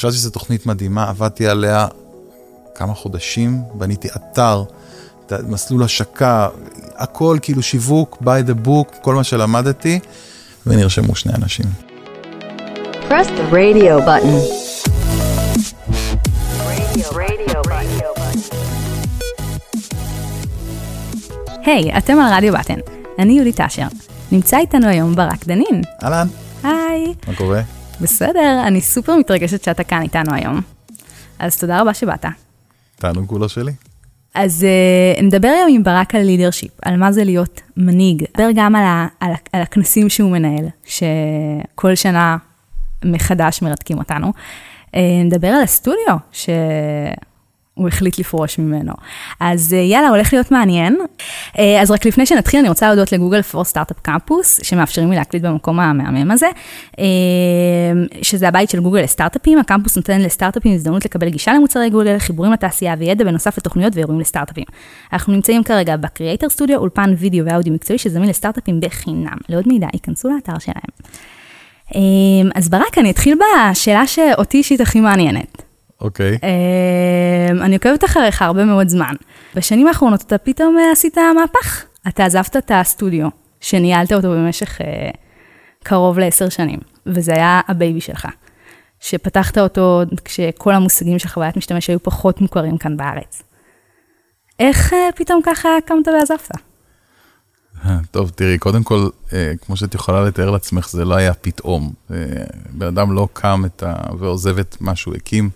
חשבתי שזו תוכנית מדהימה, עבדתי עליה כמה חודשים, בניתי אתר, מסלול השקה, הכל כאילו שיווק, by the book, כל מה שלמדתי, ונרשמו שני אנשים. Press the radio button. היי, hey, אתם על רדיו בטן. אני יהודית אשר. נמצא איתנו היום ברק דנין. אהלן. היי. מה קורה? בסדר, אני סופר מתרגשת שאתה כאן איתנו היום. אז תודה רבה שבאת. תענוג כולו שלי. אז uh, נדבר היום עם ברק על לידרשיפ, על מה זה להיות מנהיג. נדבר גם על, ה, על, על הכנסים שהוא מנהל, שכל שנה מחדש מרתקים אותנו. Uh, נדבר על הסטודיו, ש... הוא החליט לפרוש ממנו. אז אה, יאללה, הולך להיות מעניין. אה, אז רק לפני שנתחיל, אני רוצה להודות ל Google for Startup Campus, שמאפשרים לי להקליט במקום המהמם הזה, אה, שזה הבית של גוגל לסטארט-אפים. הקמפוס נותן לסטארט-אפים הזדמנות לקבל גישה למוצרי גוגל, חיבורים לתעשייה וידע, בנוסף לתוכניות ואירועים לסטארט-אפים. אנחנו נמצאים כרגע ב creator studio, אולפן וידאו ואודיו מקצועי שזמין לסטארט-אפים בחינם. לעוד מידע, ייכנסו לאתר שלהם. אז ברק, אני אתחיל בשאלה שאותי אישית הכי מעניינת. אוקיי. אמ, אני עוקבת אחריך הרבה מאוד זמן. בשנים האחרונות אתה פתאום אה, עשית מהפך. אתה עזבת את הסטודיו, שניהלת אותו במשך אה, קרוב לעשר שנים, וזה היה ה baby שלך. שפתחת אותו כשכל המושגים של חוויית משתמש היו פחות מוכרים כאן בארץ. איך אה, פתאום ככה קמת ועזבת? טוב, תראי, קודם כל, כמו שאת יכולה לתאר לעצמך, זה לא היה פתאום. בן אדם לא קם ה... ועוזב את מה שהוא הקים.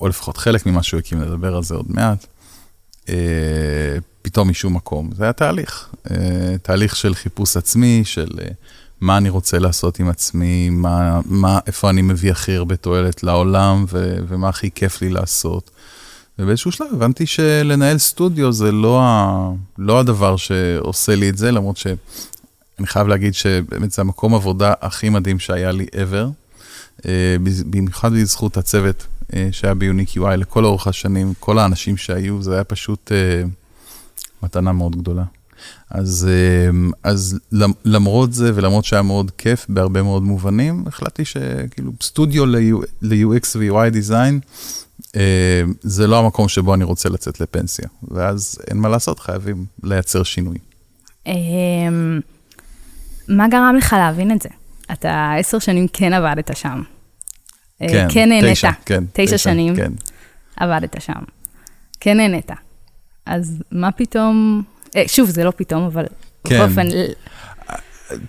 או לפחות חלק ממה שהוא הקים, נדבר על זה עוד מעט, אה, פתאום משום מקום. זה היה תהליך, אה, תהליך של חיפוש עצמי, של אה, מה אני רוצה לעשות עם עצמי, מה, מה, איפה אני מביא הכי הרבה תועלת לעולם, ו, ומה הכי כיף לי לעשות. ובאיזשהו שלב הבנתי שלנהל סטודיו זה לא, ה, לא הדבר שעושה לי את זה, למרות שאני חייב להגיד שבאמת זה המקום עבודה הכי מדהים שהיה לי ever. אה, במיוחד בזכות הצוות שהיה ביוניק UI לכל אורך השנים, כל האנשים שהיו, זה היה פשוט אה, מתנה מאוד גדולה. אז, אז למרות זה ולמרות שהיה מאוד כיף בהרבה מאוד מובנים, החלטתי שכאילו סטודיו ל-UX ו-UI design, זה לא המקום שבו אני רוצה לצאת לפנסיה. ואז אין מה לעשות, חייבים לייצר שינוי. מה גרם לך להבין את זה? אתה עשר שנים כן עבדת שם. אה, כן, כן נהנית. תשע, כן. תשע, תשע שנים כן. עבדת שם. כן נהנית. אז מה פתאום, אה, שוב, זה לא פתאום, אבל כן. בכל אופן...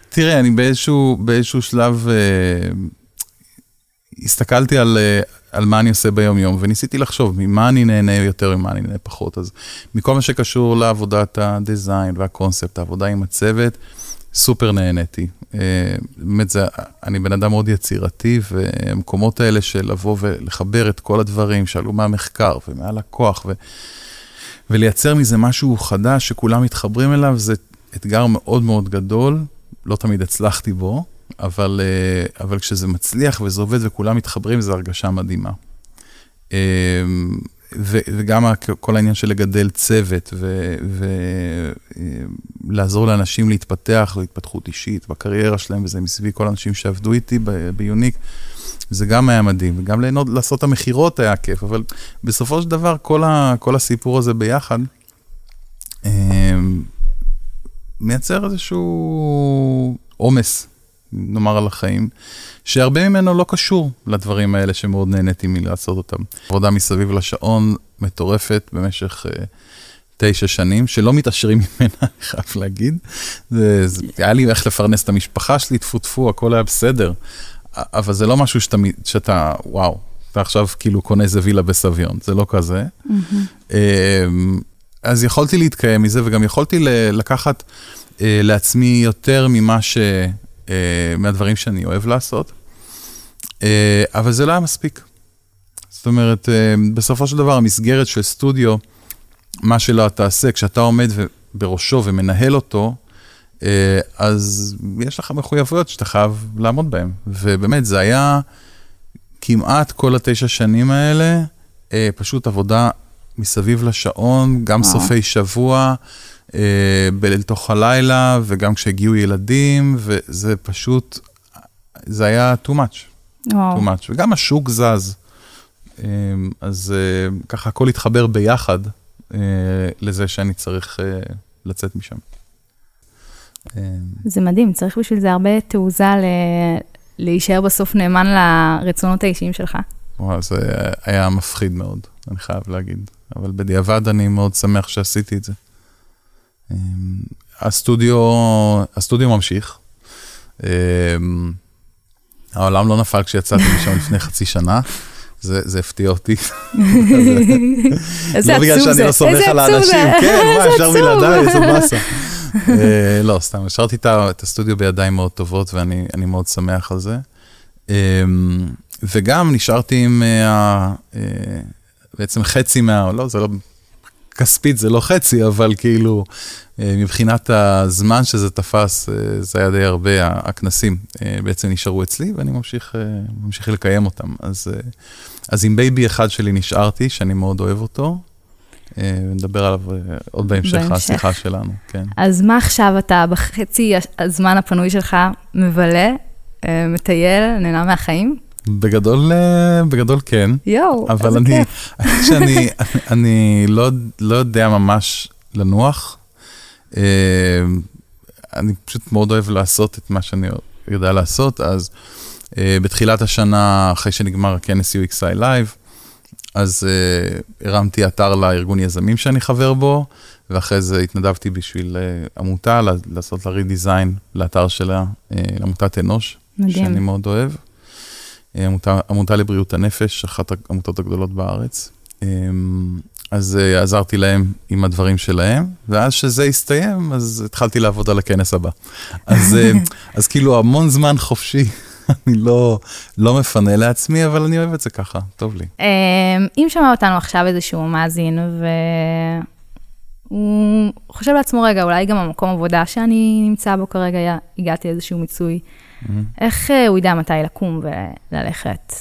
תראה, אני באיזשהו, באיזשהו שלב אה, הסתכלתי על, אה, על מה אני עושה ביום-יום, וניסיתי לחשוב ממה אני נהנה יותר וממה אני נהנה פחות. אז מכל מה שקשור לעבודת הדיזיין והקונספט, העבודה עם הצוות, סופר נהניתי. אה, באמת, זה, אני בן אדם מאוד יצירתי, והמקומות האלה של לבוא ולחבר את כל הדברים שעלו מהמחקר ומהלקוח, ו, ולייצר מזה משהו חדש שכולם מתחברים אליו, זה אתגר מאוד מאוד גדול, לא תמיד הצלחתי בו, אבל, אה, אבל כשזה מצליח וזה עובד וכולם מתחברים, זו הרגשה מדהימה. אה, וגם כל העניין של לגדל צוות ולעזור לאנשים להתפתח, להתפתחות אישית בקריירה שלהם, וזה מסביב כל האנשים שעבדו איתי ביוניק, זה גם היה מדהים, וגם ליהנות, לעשות את המכירות היה כיף, אבל בסופו של דבר כל, ה, כל הסיפור הזה ביחד אמ, מייצר איזשהו עומס נאמר על החיים, שהרבה ממנו לא קשור לדברים האלה שמאוד נהניתי מלעשות אותם. עבודה מסביב לשעון מטורפת במשך uh, תשע שנים, שלא מתעשרים ממנה, אני חייב להגיד. זה, זה, היה לי איך לפרנס את המשפחה שלי, טפו טפו, הכל היה בסדר. אבל זה לא משהו שאתה, שאתה וואו, אתה עכשיו כאילו קונה איזה וילה בסביון, זה לא כזה. Mm-hmm. אז יכולתי להתקיים מזה, וגם יכולתי לקחת אה, לעצמי יותר ממה ש... אה, מהדברים שאני אוהב לעשות, אה, אבל זה לא היה מספיק. זאת אומרת, אה, בסופו של דבר, המסגרת של סטודיו, מה שלא תעשה, כשאתה עומד בראשו ומנהל אותו, אז יש לך מחויבויות שאתה חייב לעמוד בהן. ובאמת, זה היה כמעט כל התשע שנים האלה, פשוט עבודה מסביב לשעון, גם סופי שבוע. אה, לתוך הלילה, וגם כשהגיעו ילדים, וזה פשוט, זה היה too much. וואו. too much, וגם השוק זז. אה, אז אה, ככה הכל התחבר ביחד לזה שאני צריך לצאת משם. זה מדהים, צריך בשביל זה הרבה תעוזה ל... להישאר בסוף נאמן לרצונות האישיים שלך. וואו, זה היה מפחיד מאוד, אני חייב להגיד. אבל בדיעבד אני מאוד שמח שעשיתי את זה. הסטודיו, הסטודיו ממשיך. אמ, העולם לא נפל כשיצאתי משם לפני חצי שנה. זה, זה הפתיע אותי. איזה לא בגלל עצוב שאני זה, לא סומך איזה על עצוב האנשים, זה, כן, מה, אפשר. בלעדיי, איזה באסה. אה, לא, סתם, השארתי את הסטודיו בידיים מאוד טובות, ואני אני מאוד שמח על זה. אמ, וגם נשארתי עם אה, אה, בעצם חצי מה... לא, זה לא... כספית זה לא חצי, אבל כאילו, אה, מבחינת הזמן שזה תפס, אה, זה היה די הרבה, הכנסים אה, בעצם נשארו אצלי, ואני ממשיך, ממשיך לקיים אותם. אז, אז עם baby אחד שלי נשארתי, שאני מאוד אוהב אותו. נדבר עליו עוד בהמשך, בהמשך. השיחה שלנו, כן. אז מה עכשיו אתה בחצי הזמן הפנוי שלך מבלה, מטייל, נהנה מהחיים? בגדול, אה, בגדול כן. יואו, אבל איזה אני, כיף. האמת שאני אני לא, לא יודע ממש לנוח. אה, אני פשוט מאוד אוהב לעשות את מה שאני יודע לעשות, אז אה, בתחילת השנה, אחרי שנגמר הכנס UXI Live, אז אה, הרמתי אתר לארגון יזמים שאני חבר בו, ואחרי זה התנדבתי בשביל אה, עמותה, לעשות לה רידיזיין לאתר שלה, אה, לעמותת אנוש, מדהים. שאני מאוד אוהב. עמותה, עמותה לבריאות הנפש, אחת העמותות הגדולות בארץ. אה, אז אה, עזרתי להם עם הדברים שלהם, ואז שזה הסתיים, אז התחלתי לעבוד על הכנס הבא. אז, אה, אז כאילו המון זמן חופשי, אני לא, לא מפנה לעצמי, אבל אני אוהב את זה ככה, טוב לי. אה, אם שמע אותנו עכשיו איזשהו מאזין, והוא חושב לעצמו, רגע, אולי גם המקום עבודה שאני נמצא בו כרגע, הגעתי לאיזשהו מיצוי, איך אה, הוא ידע מתי לקום וללכת?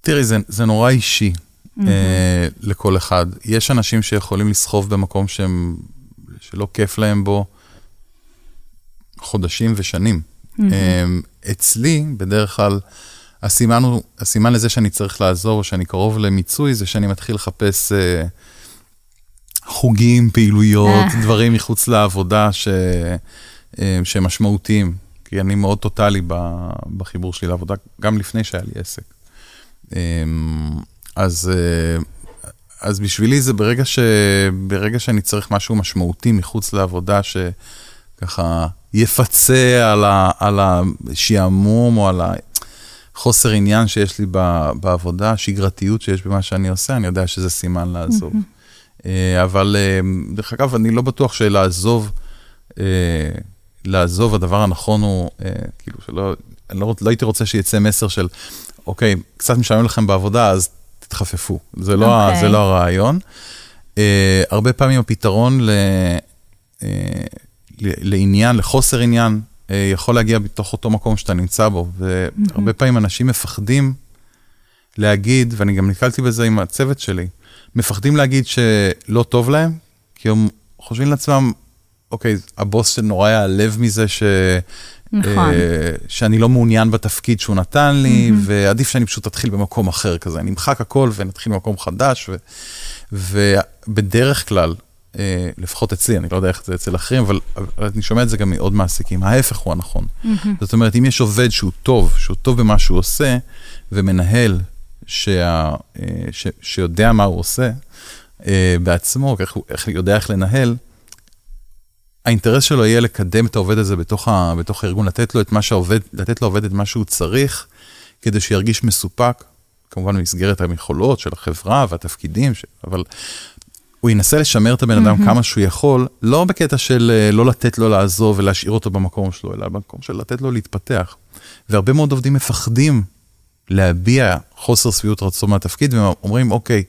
תראי, זה, זה נורא אישי אה, לכל אחד. יש אנשים שיכולים לסחוב במקום שהם, שלא כיף להם בו חודשים ושנים. אה, אצלי, בדרך כלל, הסימן, הוא, הסימן לזה שאני צריך לעזור, או שאני קרוב למיצוי, זה שאני מתחיל לחפש אה, חוגים, פעילויות, אה. דברים מחוץ לעבודה ש, אה, שהם משמעותיים. כי אני מאוד טוטאלי בחיבור שלי לעבודה, גם לפני שהיה לי עסק. אמ, אז, אה, אז בשבילי זה ברגע, ש, ברגע שאני צריך משהו משמעותי מחוץ לעבודה, שככה יפצה על, ה, על השעמום או על החוסר עניין שיש לי ב, בעבודה, השגרתיות שיש במה שאני עושה, אני יודע שזה סימן לעזוב. אה, אבל אה, דרך אגב, אני לא בטוח שלעזוב, לעזוב, הדבר הנכון הוא, אה, כאילו, שלא, אני לא, לא הייתי רוצה שיצא מסר של, אוקיי, קצת משלמים לכם בעבודה, אז תתחפפו. זה לא, ה- אוקיי. זה לא הרעיון. אה, הרבה פעמים הפתרון ל, אה, לעניין, לחוסר עניין, אה, יכול להגיע בתוך אותו מקום שאתה נמצא בו. והרבה פעמים אנשים מפחדים להגיד, ואני גם נתקלתי בזה עם הצוות שלי, מפחדים להגיד שלא טוב להם, כי הם חושבים לעצמם, אוקיי, הבוס שנורא ייעלב מזה ש... נכון. אה, שאני לא מעוניין בתפקיד שהוא נתן לי, ועדיף שאני פשוט אתחיל במקום אחר כזה. אני אמחק הכל ונתחיל במקום חדש, ו, ובדרך כלל, אה, לפחות אצלי, אני לא יודע איך זה אצל אחרים, אבל, אני שומע את זה גם מעוד מעסיקים, ההפך הוא הנכון. זאת אומרת, אם יש עובד שהוא טוב, שהוא טוב במה שהוא עושה, ומנהל שה, אה, ש, שיודע מה הוא עושה בעצמו, איך הוא איך, יודע איך לנהל, האינטרס שלו יהיה לקדם את העובד הזה בתוך, ה, בתוך הארגון, לתת לו את מה שהעובד, לתת לעובד את מה שהוא צריך, כדי שירגיש מסופק, כמובן במסגרת היכולות של החברה והתפקידים, ש... אבל הוא ינסה לשמר את הבן אדם mm-hmm. כמה שהוא יכול, לא בקטע של אה, לא לתת לו לעזוב ולהשאיר אותו במקום שלו, אלא במקום של לתת לו להתפתח. והרבה מאוד עובדים מפחדים להביע חוסר שביעות רצון מהתפקיד, והם אומרים, אוקיי,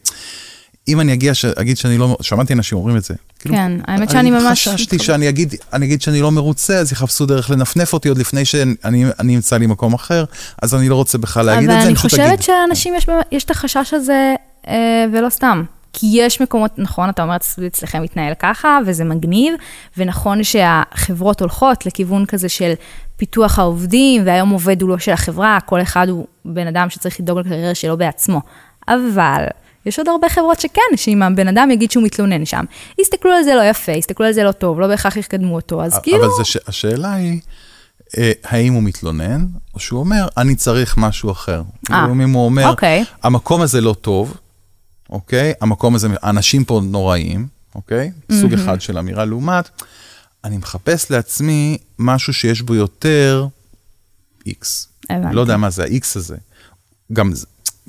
אם אני אגיע, ש... אגיד שאני לא, שמעתי אנשים אומרים את זה. כאילו, כן, האמת שאני ממש... חששתי שאני אגיד, אני אגיד שאני לא מרוצה, אז יחפשו דרך לנפנף אותי עוד לפני שאני אני אמצא לי מקום אחר, אז אני לא רוצה בכלל להגיד את זה, אבל אני פשוט חושבת אגיד. שלאנשים יש, באמת- יש את החשש הזה, אה, ולא סתם. כי יש מקומות, נכון, אתה אומר, אצלכם מתנהל ככה, וזה מגניב, ונכון שהחברות הולכות לכיוון כזה של פיתוח העובדים, והיום עובד הוא לא של החברה, כל אחד הוא בן אדם שצריך לדאוג לקריירה שלו בעצמו. אבל יש עוד הרבה חברות שכן, שאם הבן אדם יגיד שהוא מתלונן שם, יסתכלו על זה לא יפה, יסתכלו על זה לא טוב, לא בהכרח יקדמו אותו, אז כאילו... אבל זה, השאלה היא, אה, האם הוא מתלונן, או שהוא אומר, אני צריך משהו אחר. אה, אם הוא אומר, אוקיי. המקום הזה לא טוב, אוקיי? המקום הזה, האנשים פה נוראים, אוקיי? Mm-hmm. סוג אחד של אמירה, לעומת, אני מחפש לעצמי משהו שיש בו יותר. הבנתי. לא יודע מה זה ה-X הזה. גם,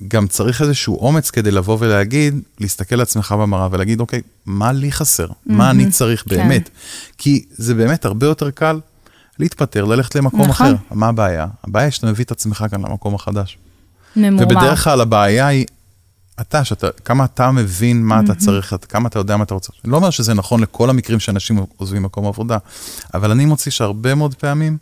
גם צריך איזשהו אומץ כדי לבוא ולהגיד, להסתכל על עצמך במראה ולהגיד, אוקיי, מה לי חסר? Mm-hmm. מה אני צריך כן. באמת? כי זה באמת הרבה יותר קל להתפטר, ללכת למקום נכון. אחר. מה הבעיה? הבעיה היא שאתה מביא את עצמך כאן למקום החדש. ממורמר. ובדרך כלל הבעיה היא אתה, שאתה, כמה אתה מבין מה אתה צריך, כמה אתה יודע מה אתה רוצה. אני לא אומר שזה נכון לכל המקרים שאנשים עוזבים מקום עבודה, אבל אני מוציא שהרבה מאוד פעמים,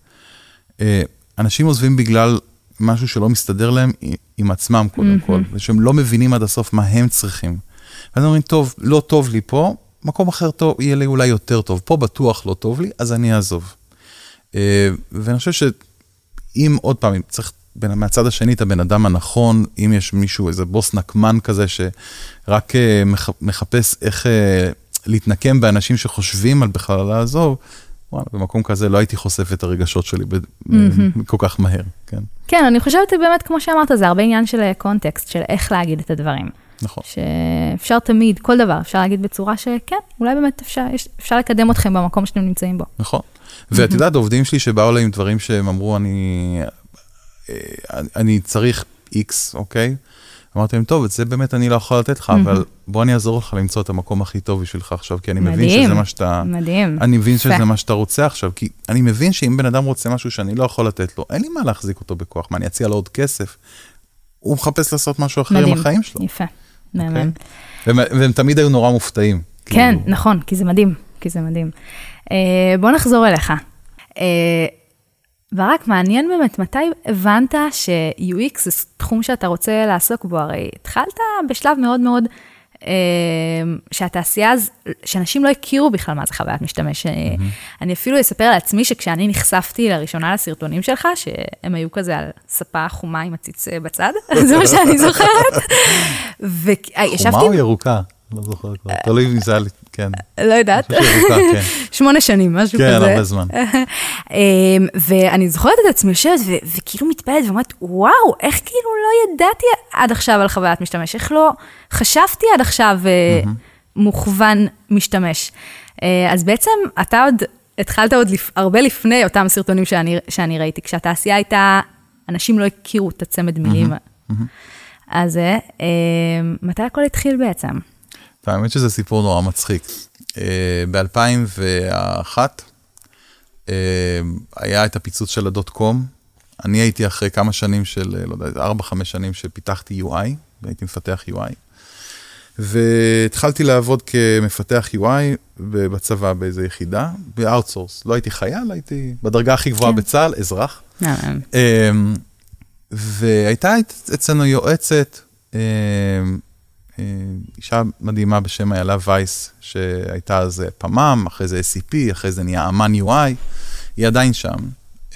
אה, אנשים עוזבים בגלל משהו שלא מסתדר להם עם עצמם קודם כל, ושהם לא מבינים עד הסוף מה הם צריכים. ואז אומרים, טוב, לא טוב לי פה, מקום אחר טוב, יהיה לי אולי יותר טוב. פה בטוח לא טוב לי, אז אני אעזוב. אה, ואני חושב שאם, עוד פעם, צריך מהצד השני את הבן אדם הנכון, אם יש מישהו, איזה בוס נקמן כזה, שרק אה, מחפש איך אה, להתנקם באנשים שחושבים על בכלל לעזוב, וואלה, במקום כזה לא הייתי חושף את הרגשות שלי mm-hmm. כל כך מהר, כן. כן, אני חושבת באמת, כמו שאמרת, זה הרבה עניין של קונטקסט, של איך להגיד את הדברים. נכון. שאפשר תמיד, כל דבר, אפשר להגיד בצורה שכן, אולי באמת אפשר, אפשר לקדם אתכם במקום שאתם נמצאים בו. נכון. ואת יודעת, עובדים שלי שבאו אליי עם דברים שהם אמרו, אני אה, אני צריך X, אוקיי? אמרתי להם, טוב, את זה באמת אני לא יכול לתת לך, אבל בוא אני אעזור לך למצוא את המקום הכי טוב בשבילך עכשיו, כי אני מבין שזה מה שאתה... מדהים, אני מבין שזה מה שאתה רוצה עכשיו, כי אני מבין שאם בן אדם רוצה משהו שאני לא יכול לתת לו, אין לי מה להחזיק אותו בכוח, מה, אני אציע לו עוד כסף? הוא מחפס לעשות משהו אחר עם החיים שלו. יפה, אוקיי? מהמם. והם תמיד היו נורא מופתעים. כן, כאילו. נכון, כי זה מדהים, כי זה מדהים. אה, בוא נחזור אליך. אה, ורק מעניין באמת, מתי הבנת ש-UX זה תחום שאתה רוצה לעסוק בו? הרי התחלת בשלב מאוד מאוד, אה, שהתעשייה, שאנשים לא הכירו בכלל מה זה חוויית משתמש. Mm-hmm. אני אפילו אספר על עצמי שכשאני נחשפתי לראשונה לסרטונים שלך, שהם היו כזה על ספה חומה עם עציץ אה, בצד, זה מה שאני זוכרת. וישבתי... חומה או ירוקה? לא זוכר כבר, תלוי אם זה היה כן. לא יודעת. כן. שמונה שנים, משהו כן, כזה. כן, הרבה זמן. אמ, ואני זוכרת את עצמי יושבת וכאילו מתפעלת ואומרת, וואו, איך כאילו לא ידעתי עד עכשיו על חוויית משתמש, איך לא חשבתי עד עכשיו אה, מוכוון משתמש. אה, אז בעצם אתה עוד, התחלת עוד הרבה לפני אותם סרטונים שאני, שאני ראיתי, כשהתעשייה הייתה, אנשים לא הכירו את הצמד מילים. אז אה, מתי הכל התחיל בעצם? האמת שזה סיפור נורא מצחיק. אה, ב-2001 אה, היה את הפיצוץ של הדוט קום. אני הייתי אחרי כמה שנים של, אה, לא יודע, 4-5 שנים שפיתחתי UI, והייתי מפתח UI. והתחלתי לעבוד כמפתח UI בצבא באיזו יחידה, ב outsource. לא הייתי חייל, הייתי בדרגה הכי גבוהה כן. בצה"ל, אזרח. והייתה אצלנו יועצת, אה, אישה מדהימה בשם איילה וייס, שהייתה אז פמ"ם, אחרי זה SCP, אחרי זה נהיה אמן UI, היא עדיין שם.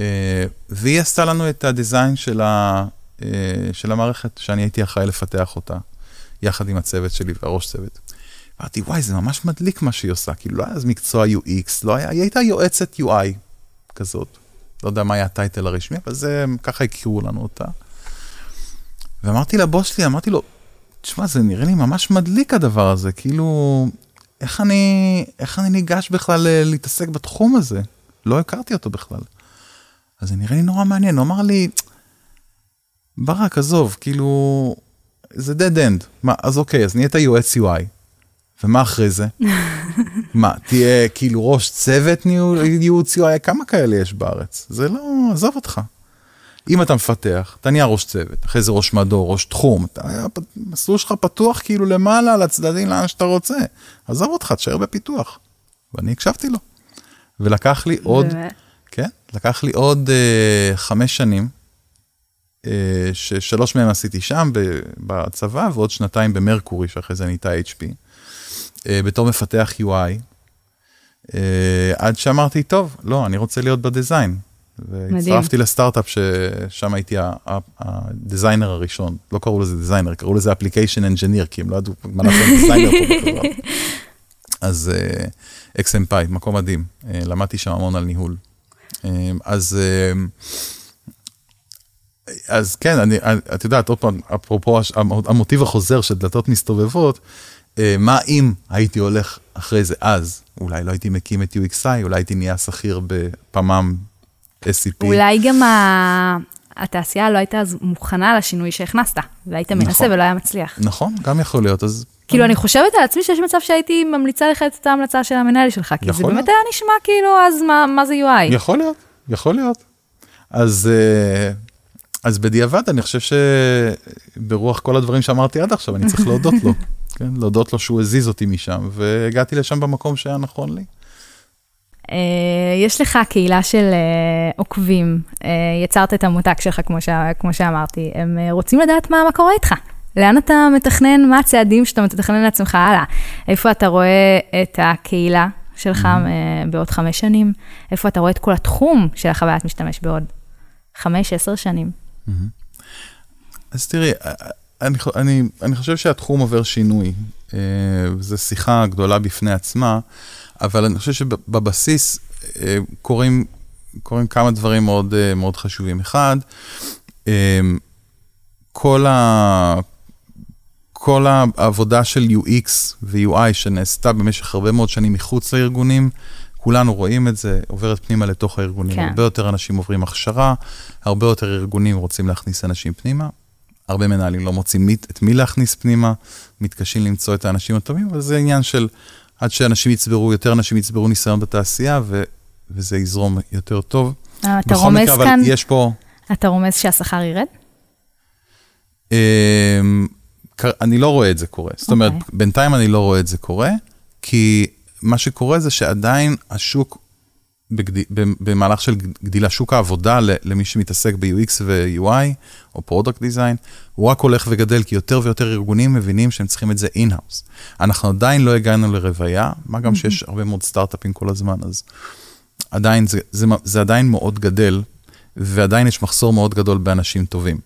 אה, והיא עשתה לנו את ה design של, ה, אה, של המערכת, שאני הייתי אחראי לפתח אותה, יחד עם הצוות שלי והראש צוות. אמרתי, וואי, זה ממש מדליק מה שהיא עושה, כאילו לא היה אז מקצוע UX, לא היה, היא הייתה יועצת UI כזאת. לא יודע מה היה הטייטל הרשמי, אבל זה, ככה הכירו לנו אותה. ואמרתי לבוס שלי, אמרתי לו, תשמע, זה נראה לי ממש מדליק הדבר הזה, כאילו, איך אני, איך אני ניגש בכלל להתעסק בתחום הזה? לא הכרתי אותו בכלל. אז זה נראה לי נורא מעניין, הוא אמר לי, ברק, עזוב, כאילו, זה dead end. מה, אז אוקיי, אז נהיית יועץ UI. ומה אחרי זה? מה, תהיה כאילו ראש צוות ייעוץ UI? כמה כאלה יש בארץ? זה לא, עזוב אותך. אם אתה מפתח, אתה נהיה ראש צוות, אחרי זה ראש מדור, ראש תחום, המסלול שלך פתוח כאילו למעלה, לצדדים, לאן שאתה רוצה. עזוב אותך, תשאר בפיתוח. ואני הקשבתי לו. ולקח לי עוד, כן, לקח לי עוד uh, חמש שנים אה, ששלוש מהם עשיתי שם בצבא, ועוד שנתיים במרקורי, שאחרי זה נהייתה HP, אה, בתור מפתח UI. עד שאמרתי, טוב, לא, אני רוצה להיות ב design. והצטרפתי לסטארט-אפ ששם הייתי ה designer הראשון. לא קראו לזה designer, קראו לזה application engineer, כי הם לא ידעו מה לעשות designer פה בחברה. אז אקסמפאי, מקום מדהים, למדתי שם המון על ניהול. אז אז כן, אני, את יודעת, עוד פעם, אפרופו המוטיב החוזר של דלתות מסתובבות, אה, מה אם הייתי הולך אחרי זה אז? אולי לא הייתי מקים את UXI, אולי הייתי נהיה שכיר בפמ"ם SCP. אולי גם ה... התעשייה לא הייתה אז מוכנה לשינוי שהכנסת, והיית מנסה נכון, ולא היה מצליח. נכון, גם יכול להיות, אז... כאילו, אני חושבת על עצמי שיש מצב שהייתי ממליצה לך את אותה המלצה של המנהל שלך, כי זה באמת. היה נשמע כאילו, אז מה, מה זה UI? יכול להיות, יכול להיות. אז... Uh, אז בדיעבד אני חושב שברוח כל הדברים שאמרתי עד עכשיו, אני צריך להודות לו, כן? להודות לו שהוא הזיז אותי משם, והגעתי לשם במקום שהיה נכון לי. Uh, יש לך קהילה של uh, עוקבים, uh, יצרת את המותג שלך, כמו, ש... כמו שאמרתי, הם רוצים לדעת מה, מה קורה איתך. לאן אתה מתכנן, מה הצעדים שאתה מתכנן לעצמך הלאה? איפה אתה רואה את הקהילה שלך mm-hmm. בעוד חמש שנים? איפה אתה רואה את כל התחום של החוויית משתמש בעוד חמש, עשר שנים? אז תראי, אני, אני, אני חושב שהתחום עובר שינוי. אה, זו שיחה גדולה בפני עצמה, אבל אני חושב שבבסיס אה, קורים, קורים כמה דברים מאוד, אה, מאוד חשובים. אחד, כל, ה, כל העבודה של UX ו-UI שנעשתה במשך הרבה מאוד שנים מחוץ לארגונים, כולנו רואים את זה, עוברת פנימה לתוך הארגונים. כן. הרבה יותר אנשים עוברים הכשרה, הרבה יותר ארגונים רוצים להכניס אנשים פנימה. הרבה מנהלים לא מוצאים מי, את מי להכניס פנימה, מתקשים למצוא את האנשים הטובים, אבל זה עניין של עד שאנשים יצברו, יותר אנשים יצברו ניסיון בתעשייה, ו, וזה יזרום יותר טוב. אה, אתה רומז מקרה, כאן, יש פה... אתה רומז שהשכר ירד? אמ, אני לא רואה את זה קורה. זאת אומרת, okay. אוקיי. בינתיים אני לא רואה את זה קורה, כי מה שקורה זה שעדיין השוק, בגד... במהלך של גדילה, שוק העבודה למי שמתעסק ב-UX ו-UI, או product design, הוא רק הולך וגדל, כי יותר ויותר ארגונים מבינים שהם צריכים את זה in-house. אנחנו עדיין לא הגענו לרוויה, מה גם שיש הרבה מאוד סטארט-אפים כל הזמן, אז עדיין, זה, זה, זה עדיין מאוד גדל, ועדיין יש מחסור מאוד גדול באנשים טובים.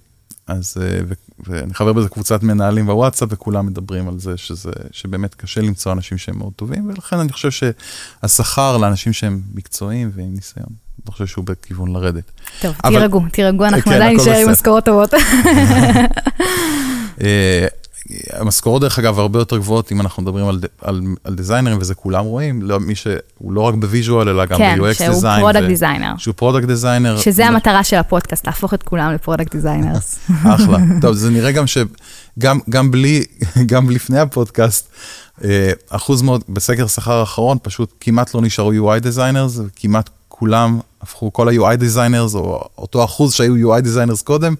אז, אה, ו, ואני חבר בזה קבוצת מנהלים בוואטסאפ, וכולם מדברים על זה שזה, שבאמת קשה למצוא אנשים שהם מאוד טובים, ולכן אני חושב שהשכר לאנשים שהם מקצועיים ועם ניסיון, אני חושב שהוא בכיוון לרדת. טוב, אבל, תירגעו, תירגעו, אנחנו כן, עדיין נשאר עם משכורות טובות. המשכורות, דרך אגב, הרבה יותר גבוהות אם אנחנו מדברים על, על, על דיזיינרים, וזה כולם רואים, לא, מי שהוא לא רק ב visual, אלא גם כן, ב-UX דיזיין. כן, שהוא product designer. שהוא product designer. שזה ו... המטרה של הפודקאסט, להפוך את כולם ל product designers. אחלה. טוב, זה נראה גם שגם גם בלי, גם לפני הפודקאסט, אה, אחוז מאוד, בסקר שכר האחרון, פשוט כמעט לא נשארו UI designers, וכמעט כולם הפכו, כל ה-UI designers, או אותו אחוז שהיו UI designers קודם,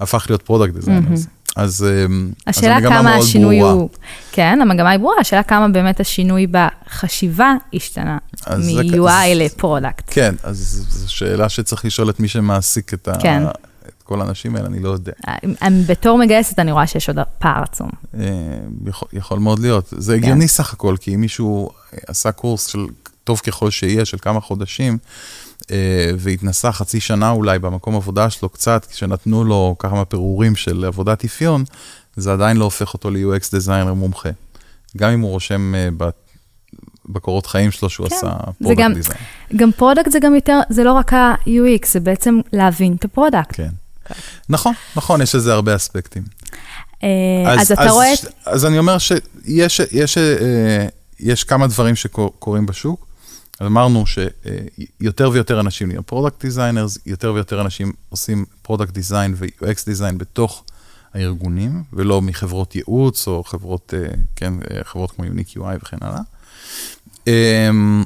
הפך להיות product designers. Mm-hmm. אז, אמ, השאלה אז כמה השינוי ברורה. הוא, כן, המגמה היא ברורה, השאלה כמה באמת השינוי בחשיבה השתנה מ-UI ל product. כן, אז זו שאלה שצריך לשאול את מי שמעסיק את, כן. ה, את כל האנשים האלה, אני לא יודע. בתור מגייסת אני רואה שיש עוד פער עצום. אה, יכול, יכול מאוד להיות. זה כן. הגיוני סך הכל, כי אם מישהו עשה קורס של טוב ככל שיהיה, של כמה חודשים, אה, והתנסה חצי שנה אולי במקום עבודה שלו קצת, כשנתנו לו כמה פירורים של עבודת אפיון, זה עדיין לא הופך אותו ל-UX designer מומחה. גם אם הוא רושם uh, בקורות חיים שלו שהוא כן, עשה product design. גם product זה גם יותר, זה לא רק ה-UX, זה בעצם להבין את ה product. כן. נכון, נכון, יש לזה הרבה אספקטים. אה, אז, אז אתה אז, רואה... אז אני אומר שיש יש, יש כמה דברים שקורים בשוק. אז אמרנו שיותר ויותר אנשים נהיים product designers, יותר ויותר אנשים עושים product design ו-UX design בתוך הארגונים, ולא מחברות ייעוץ או חברות, אה, כן, אה, חברות כמו יוניק UI וכן הלאה. אמ,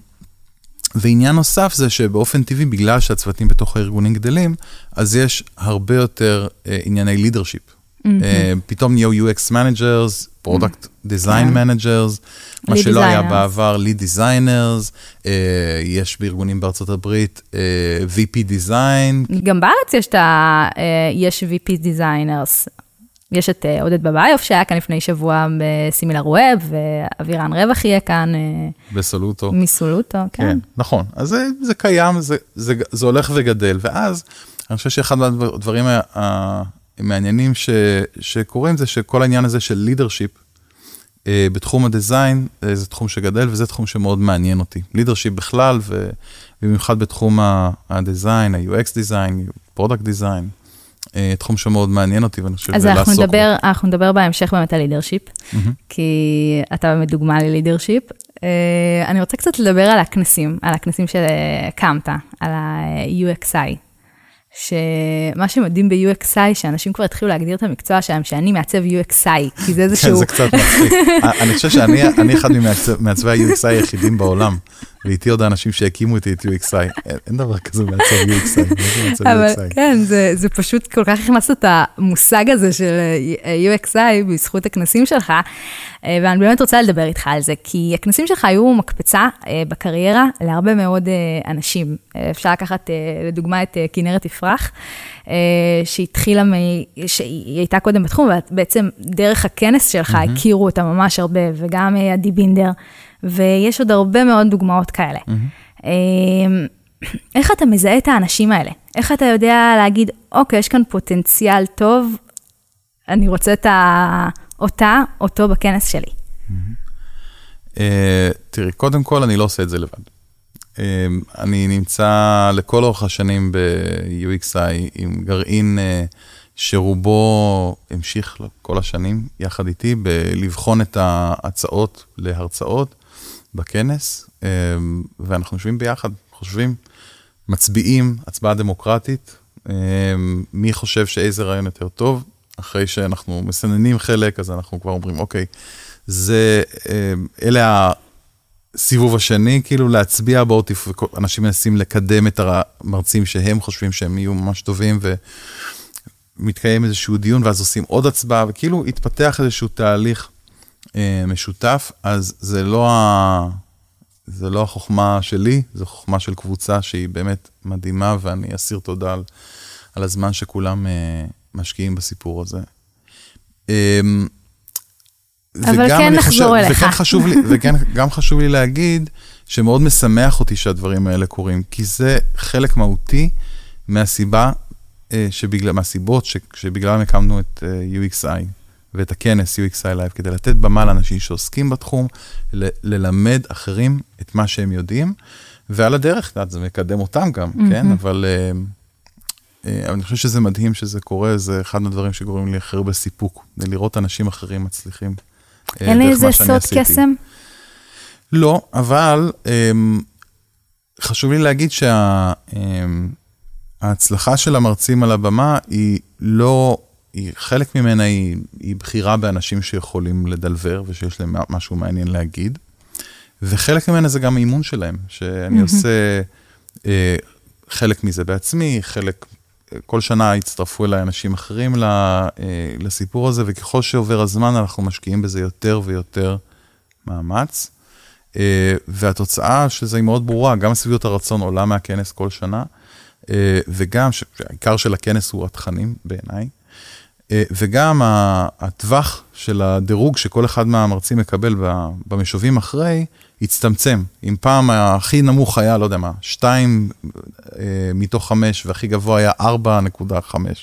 ועניין נוסף זה שבאופן טבעי, בגלל שהצוותים בתוך הארגונים גדלים, אז יש הרבה יותר uh, ענייני לידרשיפ. אה, פתאום נהיו UX managers, product design כן. managers, מה שלא היה designers. בעבר, lead designers, אה, יש בארגונים בארצות הברית אה, VP design, גם בארץ יש את ה... אה, יש VP Designers. יש את אה, עודד בביוף שהיה כאן לפני שבוע בסימילר ווב, ואבירן רווח יהיה כאן אה, בסולוטו. מסולוטו, כן. כן, נכון. אז זה, זה קיים, זה, זה, זה הולך וגדל, ואז אני חושב שאחד מהדברים המעניינים ש, שקורים זה שכל העניין הזה של לידרשיפ בתחום הדיזיין, אה, זה תחום שגדל וזה תחום שמאוד מעניין אותי. לידרשיפ בכלל, ובמיוחד בתחום ה design, ה-UX design, product design, אה, תחום שמאוד מעניין אותי ואני חושב אז לעסוק אנחנו בו. נדבר, אנחנו נדבר בהמשך באמת על leadership, מהמם. כי אתה באמת דוגמה ל leadership. אה, אני רוצה קצת לדבר על הכנסים, על הכנסים שהקמת, על ה-UXI. שמה שמדהים ב-UXI, שאנשים כבר התחילו להגדיר את המקצוע שלהם, שאני מעצב UXI, כי זה כן, איזשהו... זה קצת מצחיק. אני חושב שאני אני אחד ממעצבי ה-UXI היחידים בעולם, ואיתי עוד האנשים שהקימו איתי את UXI. אין- דבר כזה מעצב UXI, אבל? כן, זה, זה פשוט כל כך הכנסת את המושג הזה של אה, UXI בזכות הכנסים שלך, אה, ואני באמת רוצה לדבר איתך על זה, כי הכנסים שלך היו מקפצה אה, בקריירה להרבה מאוד אנשים. אפשר לקחת לדוגמה את כנרת יפרח, שהתחילה, מ... שהיא הייתה קודם בתחום, ובעצם דרך הכנס שלך. הכירו אותה ממש הרבה, וגם עדי בינדר, ויש עוד הרבה מאוד דוגמאות כאלה. אמ, איך אתה מזהה את האנשים האלה? איך אתה יודע להגיד, אוקיי, יש כאן פוטנציאל טוב, אני רוצה את ה... אותה, אותו בכנס שלי. אה, תראי, קודם כל, אני לא עושה את זה לבד. אה, אני נמצא לכל אורך השנים ב-UXI עם גרעין אה, שרובו המשיך כל השנים יחד איתי בלבחון את ההצעות להרצאות בכנס, אה, ואנחנו יושבים ביחד, חושבים, מצביעים, הצבעה דמוקרטית, אה, מי חושב שאיזה רעיון יותר טוב, אחרי שאנחנו מסננים חלק, אז אנחנו כבר אומרים, אוקיי, זה, אה, אלה הסיבוב השני, כאילו להצביע, בואו. אנשים מנסים לקדם את המרצים שהם חושבים שהם יהיו ממש טובים, ומתקיים איזשהו דיון, ואז עושים עוד הצבעה, וכאילו התפתח איזשהו תהליך משותף, אז זה לא, ה... זה לא החוכמה שלי, זו חוכמה של קבוצה שהיא באמת מדהימה, ואני אסיר תודה על, על הזמן שכולם אה, משקיעים בסיפור הזה. אה, אבל כן נחזור אליך. וכן חשוב לי, וכן גם חשוב לי להגיד שמאוד משמח אותי שהדברים האלה קורים, כי זה חלק מהותי מהסיבה, אה, שבגלל, מהסיבות שבגללם הקמנו את אה, UXI ואת הכנס UXI Live, כדי לתת במה לאנשים שעוסקים בתחום, ל, ללמד אחרים את מה שהם יודעים, ועל הדרך, את זה מקדם אותם גם, mm-hmm. כן? אבל... אה, אבל אני חושב שזה מדהים שזה קורה, זה אחד מהדברים שגורמים לי הכי הרבה סיפוק, זה לראות אנשים אחרים מצליחים. אה, אין לי איזה סוד. קסם? לא, אבל um, חשוב לי להגיד שההצלחה של המרצים על הבמה היא לא, היא, חלק ממנה היא, היא בחירה באנשים שיכולים לדלבר ושיש להם משהו מעניין להגיד, וחלק ממנה זה גם האימון שלהם, שאני מהמם. עושה אה, חלק מזה בעצמי, חלק, כל שנה הצטרפו אליי אנשים אחרים ל, אה, לסיפור הזה, וככל שעובר הזמן אנחנו משקיעים בזה יותר ויותר מאמץ. Uh, והתוצאה של זה היא מאוד ברורה, גם שביעות הרצון עולה מהכנס כל שנה, uh, וגם, שהעיקר של הכנס הוא התכנים בעיניי, וגם ה- הטווח של הדירוג שכל אחד מהמרצים מקבל במשובים אחרי, הצטמצם. אם פעם הכי נמוך היה, לא יודע מה, 2 uh, מתוך 5, והכי גבוה היה 4.5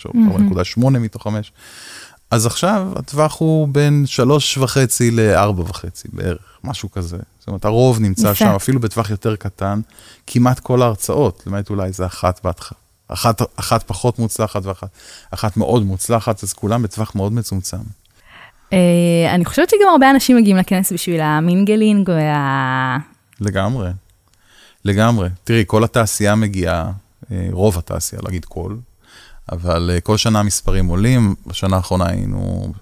או 4.8 מתוך 5, אז עכשיו הטווח הוא בין שלוש וחצי לארבע וחצי בערך, משהו כזה. זאת אומרת, הרוב נמצא. שם, אפילו בטווח יותר קטן, כמעט כל ההרצאות, למעט אולי איזה אחת בהתחלה. אחת, אחת פחות מוצלחת ואחת אחת מאוד מוצלחת, אז כולם בטווח מאוד מצומצם. אה, אני חושבת שגם הרבה אנשים מגיעים לכנס בשביל המינגלינג וה... לגמרי. לגמרי. תראי, כל התעשייה מגיעה, אה, רוב התעשייה, אגיד כל, אבל אה, כל שנה המספרים עולים. בשנה האחרונה היינו,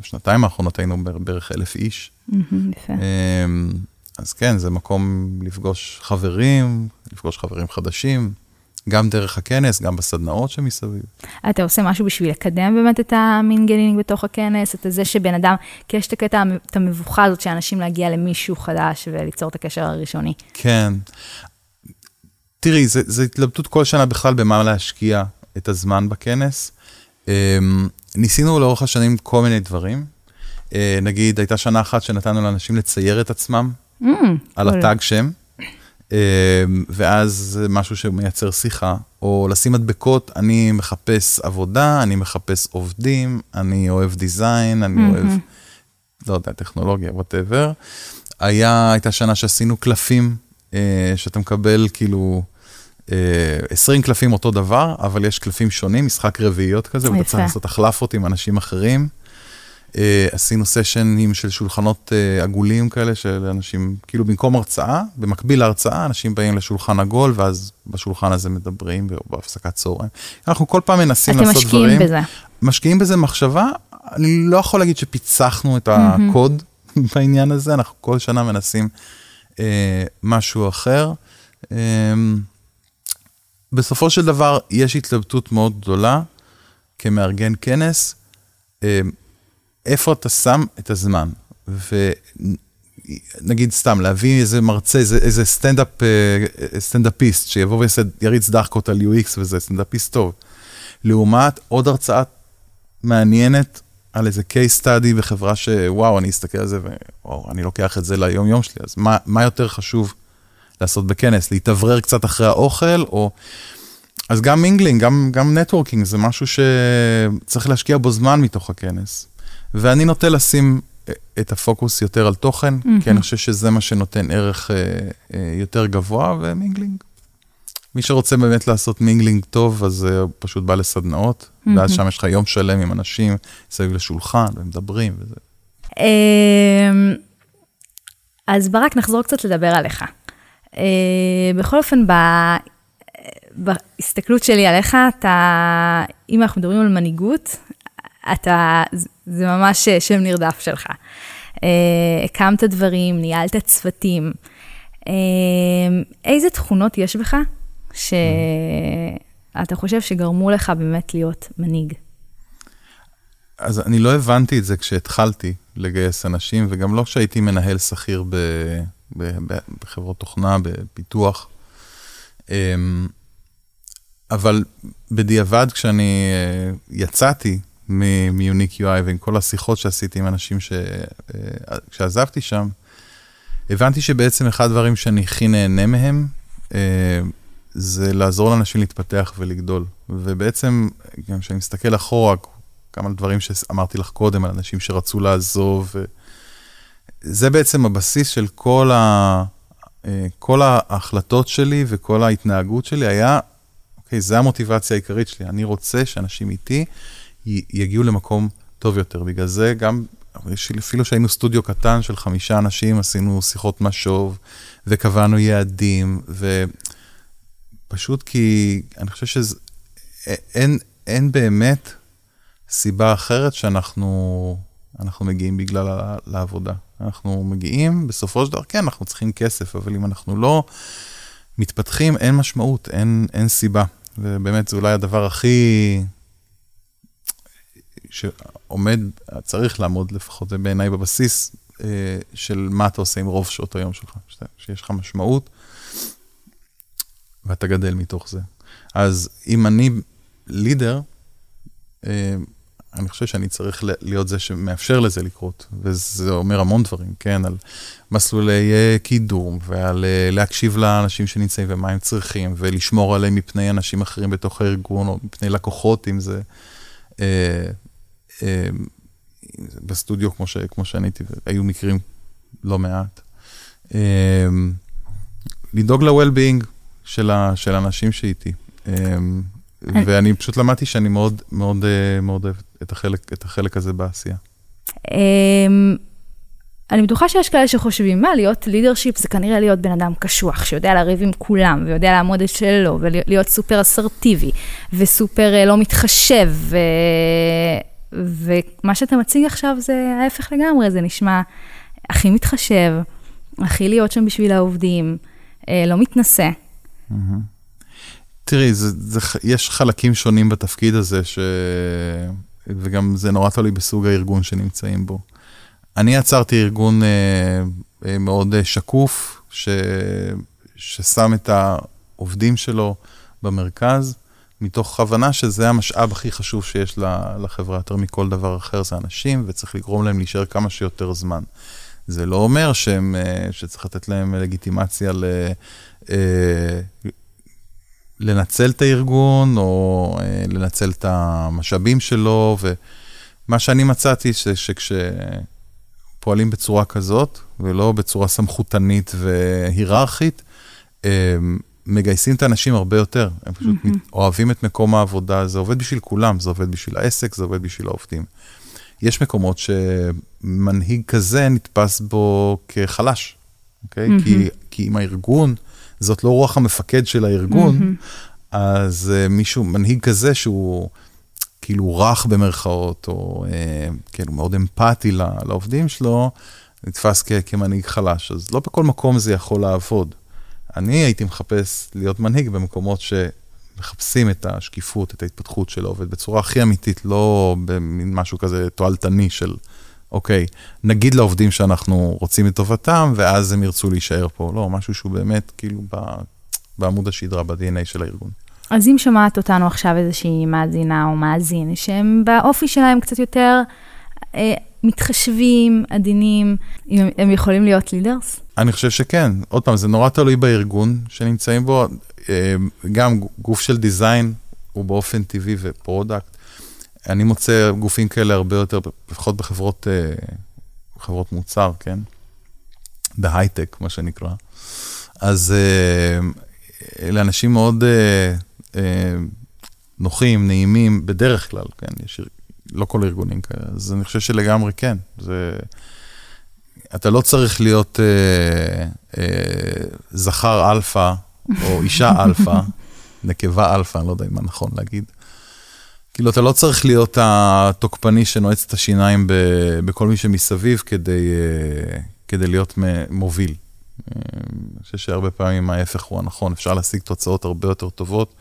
בשנתיים האחרונות היינו בערך- אלף איש. יפה. אמ, אז כן, זה מקום לפגוש חברים, לפגוש חברים חדשים, גם דרך הכנס, גם בסדנאות שמסביב. אתה עושה משהו בשביל לקדם באמת את המינגלינג בתוך הכנס, את זה שבן אדם, כי יש את הקטע, את המבוכה הזאת שאנשים להגיע למישהו חדש וליצור את הקשר הראשוני. כן. תראי, זו התלבטות כל שנה בכלל במה להשקיע את הזמן בכנס. אמ, ניסינו לאורך השנים כל מיני דברים. אה, נגיד, הייתה שנה אחת שנתנו לאנשים לצייר את עצמם mm, על ה tag שם. אמ, ואז משהו שמייצר שיחה, או לשים מדבקות, אני מחפש עבודה, אני מחפש עובדים, אני אוהב design, אני mm-hmm. אוהב, לא יודע, טכנולוגיה, whatever. הייתה שנה שעשינו קלפים, אה, שאתה מקבל כאילו 20 אה, קלפים אותו דבר, אבל יש קלפים שונים, משחק רביעיות כזה, ואתה צריך לעשות החלפות עם אנשים אחרים. Uh, עשינו סשנים של שולחנות uh, עגולים כאלה, של אנשים, כאילו במקום הרצאה, במקביל להרצאה, אנשים באים לשולחן עגול, ואז בשולחן הזה מדברים, בהפסקת צהריים. אנחנו כל פעם מנסים לעשות דברים. אתם משקיעים בזה. משקיעים בזה מחשבה. אני לא יכול להגיד שפיצחנו את הקוד mm-hmm. בעניין הזה, אנחנו כל שנה מנסים uh, משהו אחר. Uh, בסופו של דבר, יש התלבטות מאוד גדולה כמארגן כנס. Uh, איפה אתה שם את הזמן. ונגיד סתם, להביא איזה מרצה, איזה, איזה סטנדאפ, אה, סטנדאפיסט, שיבוא ויריץ דחקות על UX וזה, סטנדאפיסט טוב. לעומת עוד הרצאה מעניינת על איזה case study בחברה שוואו, אני אסתכל על זה ווואו, אני לוקח את זה ליום יום שלי, אז מה, מה יותר חשוב לעשות בכנס? להתאוורר קצת אחרי האוכל, או... אז גם mingling, גם networking, זה משהו שצריך להשקיע בו זמן מתוך הכנס. ואני נוטה לשים אה, את הפוקוס יותר על תוכן, mm-hmm. כי אני חושב שזה מה שנותן ערך אה, אה, יותר גבוה, ו mingling. מי שרוצה באמת לעשות mingling טוב, אז אה, פשוט בא לסדנאות, mm-hmm. ואז שם יש לך יום שלם עם אנשים סביב לשולחן, ומדברים וזה. אמ, אז ברק, נחזור קצת לדבר עליך. אה, בכל אופן, ב... בהסתכלות שלי עליך, אתה, אם אנחנו מדברים על מנהיגות, אתה, זה ממש שם נרדף שלך. Uh, הקמת דברים, ניהלת צוותים. Uh, איזה תכונות יש בך שאתה חושב שגרמו לך באמת להיות מנהיג? אז אני לא הבנתי את זה כשהתחלתי לגייס אנשים, וגם לא כשהייתי מנהל שכיר בחברות תוכנה, בפיתוח. אבל בדיעבד, כשאני יצאתי מיוניק UI ועם כל השיחות שעשיתי עם אנשים ש... אה, כשעזבתי שם, הבנתי שבעצם אחד הדברים שאני הכי נהנה מהם, אה, זה לעזור לאנשים להתפתח ולגדול. ובעצם, גם כשאני מסתכל אחורה, כמה דברים שאמרתי לך קודם על אנשים שרצו לעזוב, זה בעצם הבסיס של כל, ה... אה, כל ההחלטות שלי וכל ההתנהגות שלי היה, אוקיי, זה המוטיבציה העיקרית שלי, אני רוצה שאנשים איתי יגיעו למקום טוב יותר. בגלל זה גם, אפילו שהיינו סטודיו קטן של חמישה אנשים, עשינו שיחות משוב, וקבענו יעדים, ופשוט כי אני חושב שאין אין באמת סיבה אחרת שאנחנו אנחנו מגיעים בגלל לעבודה. אנחנו מגיעים, בסופו של דבר, כן, אנחנו צריכים כסף, אבל אם אנחנו לא מתפתחים, אין משמעות, אין, אין סיבה. ובאמת, זה אולי הדבר הכי שעומד, צריך לעמוד לפחות, זה בעיניי בבסיס אה, של מה אתה עושה עם רוב שעות היום שלך, שיש לך משמעות, ואתה גדל מתוך זה. אז אם אני לידר, אה, אני חושב שאני צריך להיות זה שמאפשר לזה לקרות, וזה אומר המון דברים, כן, על מסלולי אה, קידום, ועל להקשיב לאנשים שנמצאים ומה הם צריכים, ולשמור עליהם מפני אנשים אחרים בתוך הארגון, או מפני לקוחות, אם זה בסטודיו, כמו, ש, כמו שאני הייתי, היו מקרים לא מעט. אה, לדאוג ל-well-being של, של האנשים שאיתי. אה, ואני פשוט למדתי שאני מאוד מאוד מאוד אוהב את החלק, את החלק הזה בעשייה. אני בטוחה שיש כאלה שחושבים, מה, להיות לידרשיפ זה כנראה להיות בן אדם קשוח, שיודע לריב עם כולם, ויודע לעמוד את שלו, ולהיות סופר אסרטיבי, וסופר לא מתחשב, ו... ומה שאתה מציג עכשיו זה ההפך לגמרי, זה נשמע הכי מתחשב, הכי להיות שם בשביל העובדים, אה, לא מתנשא. תראי, זה, זה, יש חלקים שונים בתפקיד הזה, ש... וגם זה נורא תלוי בסוג הארגון שנמצאים בו. אני יצרתי ארגון אה, אה, מאוד אה, שקוף, ש... ששם את העובדים שלו במרכז, מתוך הבנה שזה המשאב הכי חשוב שיש לחברה יותר מכל דבר אחר, זה אנשים, וצריך לגרום להם להישאר כמה שיותר זמן. זה לא אומר שהם, אה, שצריך לתת להם לגיטימציה ל... אה, לנצל את הארגון, או אה, לנצל את המשאבים שלו, ומה שאני מצאתי, ש, שכשפועלים בצורה כזאת, ולא בצורה סמכותנית והיררכית, מגייסים את האנשים הרבה יותר, הם פשוט mm-hmm. אוהבים את מקום העבודה, זה עובד בשביל כולם, זה עובד בשביל העסק, זה עובד בשביל העובדים. יש מקומות שמנהיג כזה נתפס בו כחלש, אוקיי? Okay? Mm-hmm. כי, כי אם הארגון, זאת לא רוח המפקד של הארגון, mm-hmm. אז uh, מישהו, מנהיג כזה שהוא כאילו רך במרכאות, או uh, כאילו מאוד אמפתי לעובדים שלו, נתפס כ- כמנהיג חלש. אז לא בכל מקום זה יכול לעבוד. אני הייתי מחפש להיות מנהיג במקומות שמחפשים את השקיפות, את ההתפתחות של העובד בצורה הכי אמיתית, לא במין משהו כזה תועלתני של, אוקיי, נגיד לעובדים שאנחנו רוצים את טובתם, ואז הם ירצו להישאר פה. לא, משהו שהוא באמת כאילו בעמוד השדרה, ב-DNA של הארגון. אז אם שומעת אותנו עכשיו איזושהי מאזינה או מאזין, שהם באופי שלהם קצת יותר מתחשבים, עדינים, אם הם יכולים להיות leaders? אני חושב שכן. עוד פעם, זה נורא תלוי בארגון שנמצאים בו. אה, גם גוף של design הוא באופן טבעי ו product. אני מוצא גופים כאלה הרבה יותר, לפחות בחברות אה, חברות מוצר, כן? בהייטק, מה שנקרא. אז אה, אלה אנשים מאוד נוחים, נעימים, בדרך כלל, כן? יש לא כל הארגונים כאלה, אז אני חושב שלגמרי כן. זה... אתה לא צריך להיות אה, אה, זכר אלפא או אישה אלפא, נקבה אלפא, אני לא יודע מה נכון להגיד. כאילו, אתה לא צריך להיות התוקפני שנועץ את השיניים ב, בכל מי שמסביב כדי, אה, כדי להיות מוביל. אה, אני חושב שהרבה פעמים ההפך הוא הנכון, אפשר להשיג תוצאות הרבה יותר טובות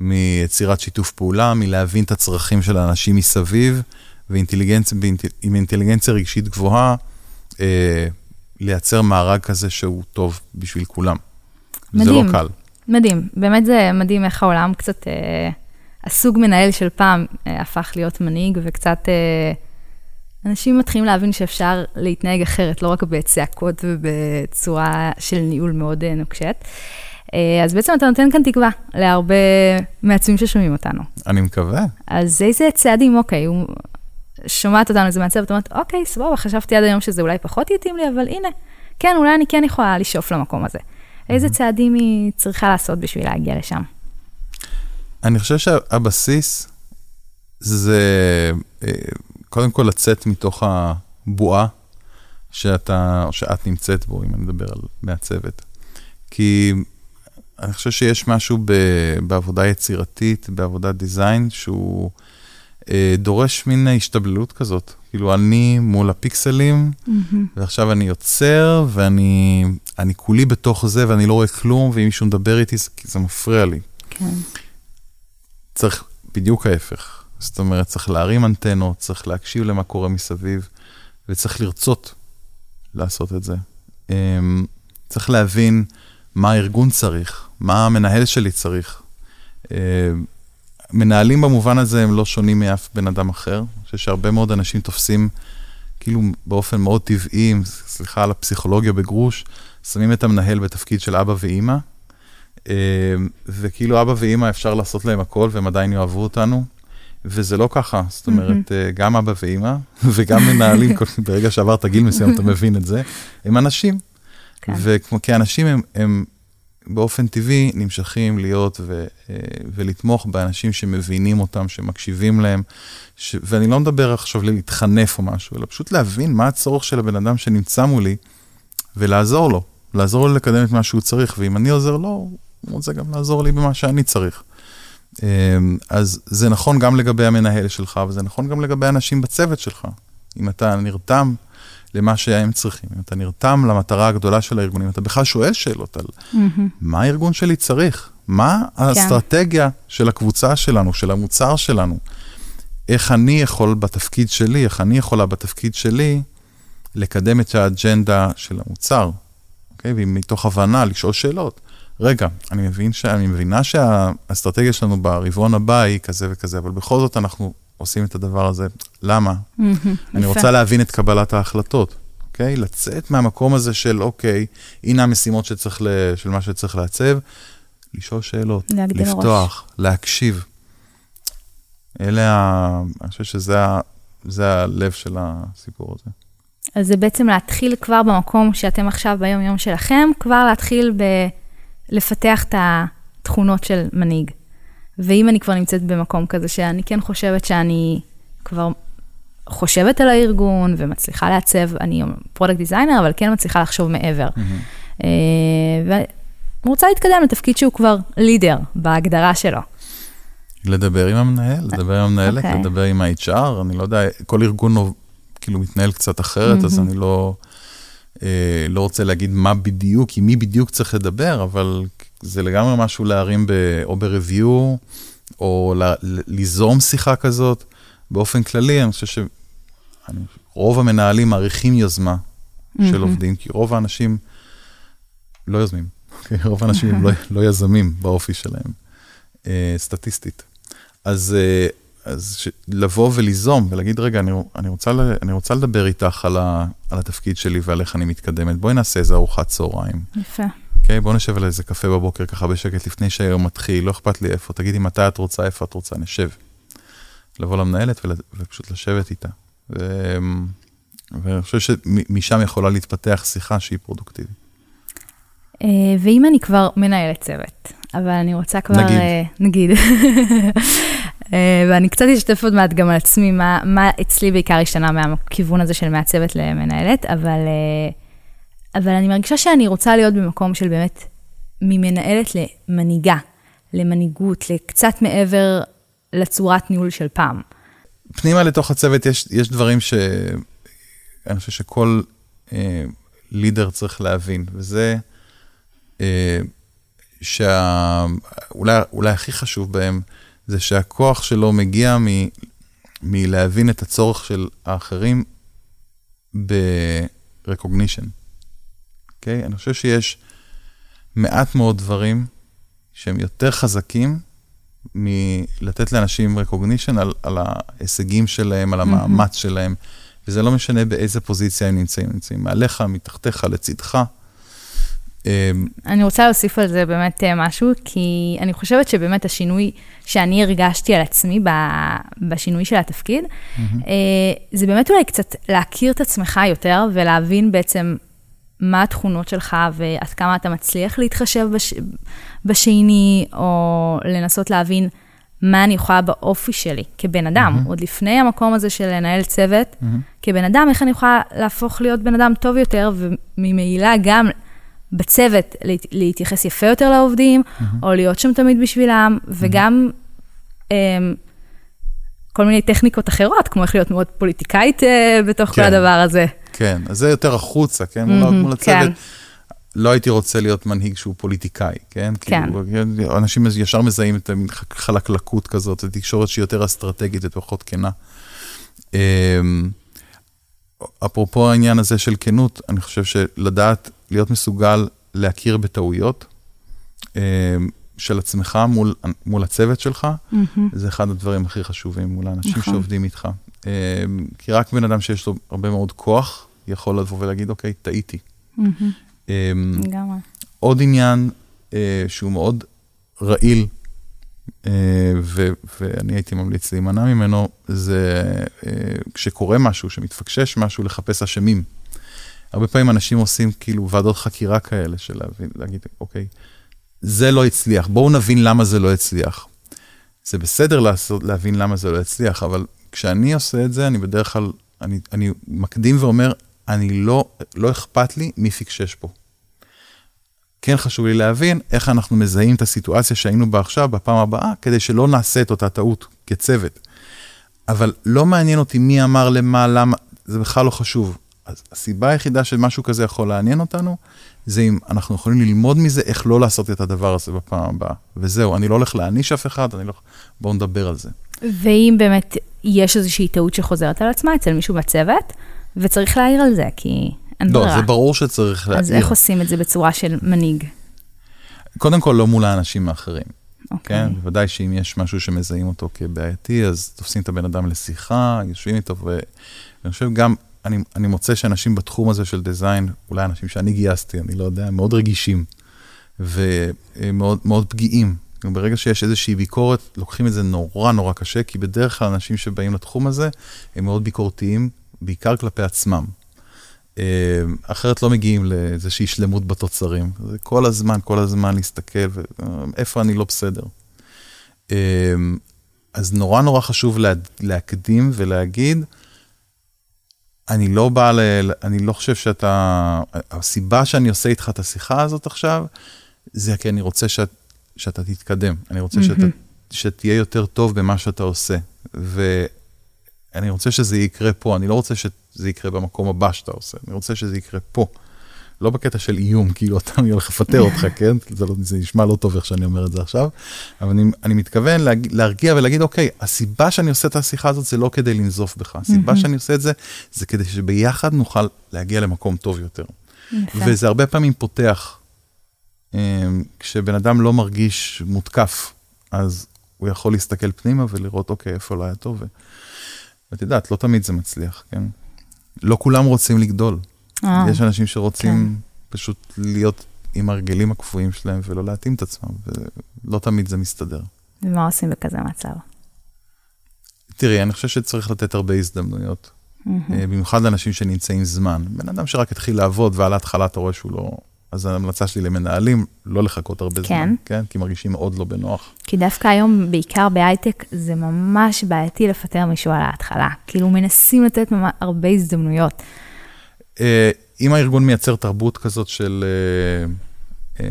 מיצירת שיתוף פעולה, מלהבין את הצרכים של האנשים מסביב, ועם אינטליגנציה רגשית גבוהה, אה, לייצר מארג כזה שהוא טוב בשביל כולם. מדהים. זה לא קל. מדהים, באמת זה מדהים איך העולם קצת, אה, הסוג מנהל של פעם אה, הפך להיות מנהיג, וקצת אה, אנשים מתחילים להבין שאפשר להתנהג אחרת, לא רק בצעקות ובצורה של ניהול מאוד אה, נוקשת. אה, אז בעצם אתה נותן כאן תקווה להרבה מעצבים ששומעים אותנו. אני מקווה. אז איזה צעדים, אוקיי, הוא שומעת אותנו, איזה מעצב, ואת אומרת, אוקיי, סבבה, חשבתי עד היום שזה אולי פחות יתאים לי, אבל הנה, כן, אולי אני כן יכולה לשאוף למקום הזה. איזה צעדים היא צריכה לעשות בשביל להגיע לשם? אני חושב שהבסיס זה אה, קודם כל לצאת מתוך הבועה שאתה, שאת נמצאת בו, אם אני מדבר על מעצבת. כי אני חושב שיש משהו ב, בעבודה יצירתית, בעבודת דיזיין, שהוא אה, דורש מין השתבללות כזאת. כאילו, אני מול הפיקסלים, mm-hmm. ועכשיו אני יוצר, ואני אני כולי בתוך זה, ואני לא רואה כלום, ואם מישהו מדבר איתי, זה, זה מפריע לי. כן. צריך בדיוק ההפך. זאת אומרת, צריך להרים אנטנות, צריך להקשיב למה קורה מסביב, וצריך לרצות לעשות את זה. אמ, צריך להבין מה הארגון צריך, מה המנהל שלי צריך. אמ, מנהלים במובן הזה הם לא שונים מאף בן אדם אחר. אני חושב שהרבה מאוד אנשים תופסים, כאילו באופן מאוד טבעי, סליחה על הפסיכולוגיה בגרוש, שמים את המנהל בתפקיד של אבא ואימא, אמ, וכאילו אבא ואימא אפשר לעשות להם הכל והם עדיין יאהבו אותנו, וזה לא ככה, זאת אומרת, mm-hmm. גם אבא ואימא, וגם מנהלים, ברגע שעברת גיל מסוים אתה מבין את זה, הם אנשים. כן. וכמו כאנשים הם, הם באופן טבעי נמשכים להיות ו, אה, ולתמוך באנשים שמבינים אותם, שמקשיבים להם, ש, ואני לא מדבר עכשיו להתחנף או משהו, אלא פשוט להבין מה הצורך של הבן אדם שנמצא מולי, ולעזור לו, לעזור לו לקדם את מה שהוא צריך, ואם אני עוזר לו, הוא רוצה גם לעזור לי במה שאני צריך. אמ, אז זה נכון גם לגבי המנהל שלך, וזה נכון גם לגבי אנשים בצוות שלך. אם אתה נרתם למה שהם צריכים, אם אתה נרתם למטרה הגדולה של הארגונים, אתה בכלל שואל שאלות על mm-hmm. מה הארגון שלי צריך, מה האסטרטגיה של הקבוצה שלנו, של המוצר שלנו? איך אני יכול בתפקיד שלי, איך אני יכולה בתפקיד שלי לקדם את האג'נדה של המוצר, אוקיי? ומתוך הבנה לשאול שאלות. רגע, אני, מבין ש... אני מבינה שהאסטרטגיה שלנו ברבעון הבא היא כזה וכזה, אבל בכל זאת אנחנו עושים את הדבר הזה. למה? אני רוצה להבין את קבלת ההחלטות, אוקיי? לצאת מהמקום הזה של, אוקיי, הנה המשימות שצריך ל... של מה שצריך לעצב, לשאול שאלות, לפתוח, ראש. להקשיב. אלה ה... אני חושב שזה ה... זה הלב של הסיפור הזה. אז זה בעצם להתחיל כבר במקום שאתם עכשיו ביום-יום שלכם, כבר להתחיל ב... לפתח את התכונות של מנהיג. ואם אני כבר נמצאת במקום כזה שאני כן חושבת שאני כבר חושבת על הארגון ומצליחה לעצב, אני product designer, אבל כן מצליחה לחשוב מעבר. Mm-hmm. ואני רוצה להתקדם לתפקיד שהוא כבר לידר בהגדרה שלו. לדבר עם המנהל, לדבר עם המנהלת, okay. אוקיי. לדבר עם ה-HR, אני לא יודע, כל ארגון כאילו מתנהל קצת אחרת, mm-hmm. אז אני לא, אה, לא רוצה להגיד מה בדיוק, עם מי בדיוק צריך לדבר, אבל זה לגמרי משהו להרים ב, או ב-review, או ל, ליזום שיחה כזאת. באופן כללי, אני חושב שרוב המנהלים מעריכים יוזמה mm-hmm. של עובדים, כי רוב האנשים לא יוזמים. Okay? רוב האנשים הם לא, לא יזמים באופי שלהם, uh, סטטיסטית. אז, uh, אז ש, לבוא וליזום ולהגיד, רגע, אני, אני, רוצה, אני רוצה לדבר איתך על, ה, על התפקיד שלי ועל איך אני מתקדמת, בואי נעשה איזה ארוחת צהריים. יפה. אוקיי? בוא נשב על איזה קפה בבוקר ככה בשקט לפני שהיום מתחיל, לא אכפת לי איפה, תגידי מתי את רוצה, איפה את רוצה, נשב. לבוא למנהלת ול, ופשוט לשבת איתה. ו, ואני חושב שמשם יכולה להתפתח שיחה שהיא פרודוקטיבית. אה, ואם אני כבר מנהלת צוות, אבל אני רוצה כבר... נגיד. אה, נגיד. אה, ואני קצת אשתף עוד מעט גם על עצמי, מה, מה אצלי בעיקר השתנה מהכיוון הזה של מעצבת למנהלת, אבל, אבל אני מרגישה שאני רוצה להיות במקום של באמת ממנהלת למנהיגה, למנהיגות, לקצת מעבר לצורת ניהול של פעם. פנימה לתוך הצוות יש, יש דברים שאני חושב שכל אה, לידר צריך להבין, וזה אה, שאולי הכי חשוב בהם, זה שהכוח שלו מגיע מ, מלהבין את הצורך של האחרים ב-recognition. אוקיי? אני חושב שיש מעט מאוד דברים שהם יותר חזקים מלתת לאנשים recognition על, על ההישגים שלהם, על המאמץ mm-hmm. שלהם, וזה לא משנה באיזה פוזיציה הם נמצאים, נמצאים מעליך, מתחתיך, לצדך. אמ, אני רוצה להוסיף על זה באמת אה, משהו, כי אני חושבת שבאמת השינוי שאני הרגשתי על עצמי בשינוי של התפקיד, mm-hmm. זה באמת אולי קצת להכיר את עצמך יותר ולהבין בעצם מה התכונות שלך ועד כמה אתה מצליח להתחשב בש... בשני, או לנסות להבין מה אני יכולה באופי שלי כבן אדם, mm-hmm. עוד לפני המקום הזה של לנהל צוות, mm-hmm. כבן אדם, איך אני יכולה להפוך להיות בן אדם טוב יותר, וממילא גם בצוות להתייחס יפה יותר לעובדים, mm-hmm. או להיות שם תמיד בשבילם, mm-hmm. וגם... um, כל מיני טכניקות אחרות, כמו איך להיות מאוד פוליטיקאית uh, בתוך כן. כל הדבר הזה. כן, אז זה יותר החוצה, כן? Mm-hmm, מול הצוות. כן. לא הייתי רוצה להיות מנהיג שהוא פוליטיקאי, כן? כן. כאילו, אנשים ישר מזהים את החלקלקות כזאת, זו תקשורת שהיא יותר אסטרטגית ופחות כנה. אמ, אפרופו העניין הזה של כנות, אני חושב שלדעת, להיות מסוגל להכיר בטעויות אמ, של עצמך מול, מול הצוות שלך, mm-hmm. זה אחד הדברים הכי חשובים מול האנשים נכון. שעובדים איתך. אמ, כי רק בן אדם שיש לו הרבה מאוד כוח, יכול לבוא ולהגיד, אוקיי, טעיתי. Mm-hmm. לגמרי. עוד עניין אה, שהוא מאוד רעיל, אה, ו, ואני הייתי ממליץ להימנע ממנו, זה אה, כשקורה משהו, שמתפקשש משהו, לחפש אשמים. הרבה פעמים אנשים עושים כאילו ועדות חקירה כאלה, של להגיד, אוקיי, זה לא הצליח, בואו נבין למה זה לא הצליח. זה בסדר לעשות, להבין למה זה לא הצליח, אבל כשאני עושה את זה, אני בדרך כלל, אני, אני מקדים ואומר, אני לא, לא אכפת לי מי פיקשש פה. כן חשוב לי להבין איך אנחנו מזהים את הסיטואציה שהיינו בה עכשיו, בפעם הבאה, כדי שלא נעשה את אותה טעות כצוות. אבל לא מעניין אותי מי אמר למה, למה, זה בכלל לא חשוב. אז הסיבה היחידה שמשהו כזה יכול לעניין אותנו, זה אם אנחנו יכולים ללמוד מזה איך לא לעשות את הדבר הזה בפעם הבאה. וזהו, אני לא הולך להעניש אף אחד, אני לא... בואו נדבר על זה. ואם באמת יש איזושהי טעות שחוזרת על עצמה אצל מישהו בצוות, וצריך להעיר על זה, כי אין לא. זה ברור שצריך להעיר. אז איך עושים את זה בצורה של מנהיג? קודם כל, לא מול האנשים האחרים. אוקיי. כן, בוודאי שאם יש משהו שמזהים אותו כבעייתי, אז תופסים את הבן אדם לשיחה, יושבים איתו, ואני חושב גם, אני, אני מוצא שאנשים בתחום הזה של דיזיין, אולי אנשים שאני גייסתי, אני לא יודע, מאוד רגישים, ומאוד מאוד פגיעים. ברגע שיש איזושהי ביקורת, לוקחים את זה נורא נורא קשה, כי בדרך כלל אנשים שבאים לתחום הזה, הם מאוד ביקורתיים, בעיקר כלפי עצמם. אה, אחרת לא מגיעים לאיזושהי שלמות בתוצרים. זה כל הזמן, כל הזמן להסתכל, איפה אני לא בסדר. אה, אז נורא נורא חשוב לה, להקדים ולהגיד, אני לא בא ל... אני לא חושב שאתה... הסיבה שאני עושה איתך את השיחה הזאת עכשיו, זה כי אני רוצה שאת, שאתה תתקדם. אני רוצה שאתה, שתהיה יותר טוב במה שאתה עושה. ואני רוצה שזה יקרה פה, אני לא רוצה שזה יקרה במקום הבא שאתה עושה, אני רוצה שזה יקרה פה. לא בקטע של איום, כאילו אתה אני הולך לפטר אותך, כן? זה, לא, זה נשמע לא טוב איך שאני אומר את זה עכשיו, אבל אני, אני מתכוון להג, להרגיע ולהגיד, אוקיי, הסיבה שאני עושה את השיחה הזאת זה לא כדי לנזוף בך, הסיבה. שאני עושה את זה, זה כדי שביחד נוכל להגיע למקום טוב יותר. יפה. וזה הרבה פעמים פותח, אמ, כשבן אדם לא מרגיש מותקף, אז הוא יכול להסתכל פנימה ולראות, אוקיי, איפה לא היה טוב. ואת יודעת, לא תמיד זה מצליח, כן? לא כולם רוצים לגדול. אה, יש אנשים שרוצים כן. פשוט להיות עם הרגלים הקפואים שלהם ולא להתאים את עצמם, ולא תמיד זה מסתדר. ומה עושים בכזה מצב? תראי, אני חושב שצריך לתת הרבה הזדמנויות. Mm-hmm. במיוחד לאנשים שנמצאים זמן. בן אדם שרק התחיל לעבוד ועל ההתחלה אתה רואה שהוא לא... אז ההמלצה שלי למנהלים, לא לחכות הרבה כן. זמן, כן? כי מרגישים מאוד לא בנוח. כי דווקא היום, בעיקר בהייטק, זה ממש בעייתי לפטר מישהו על ההתחלה. כאילו מנסים לתת הרבה הזדמנויות. אה, אם הארגון מייצר תרבות כזאת של... אה,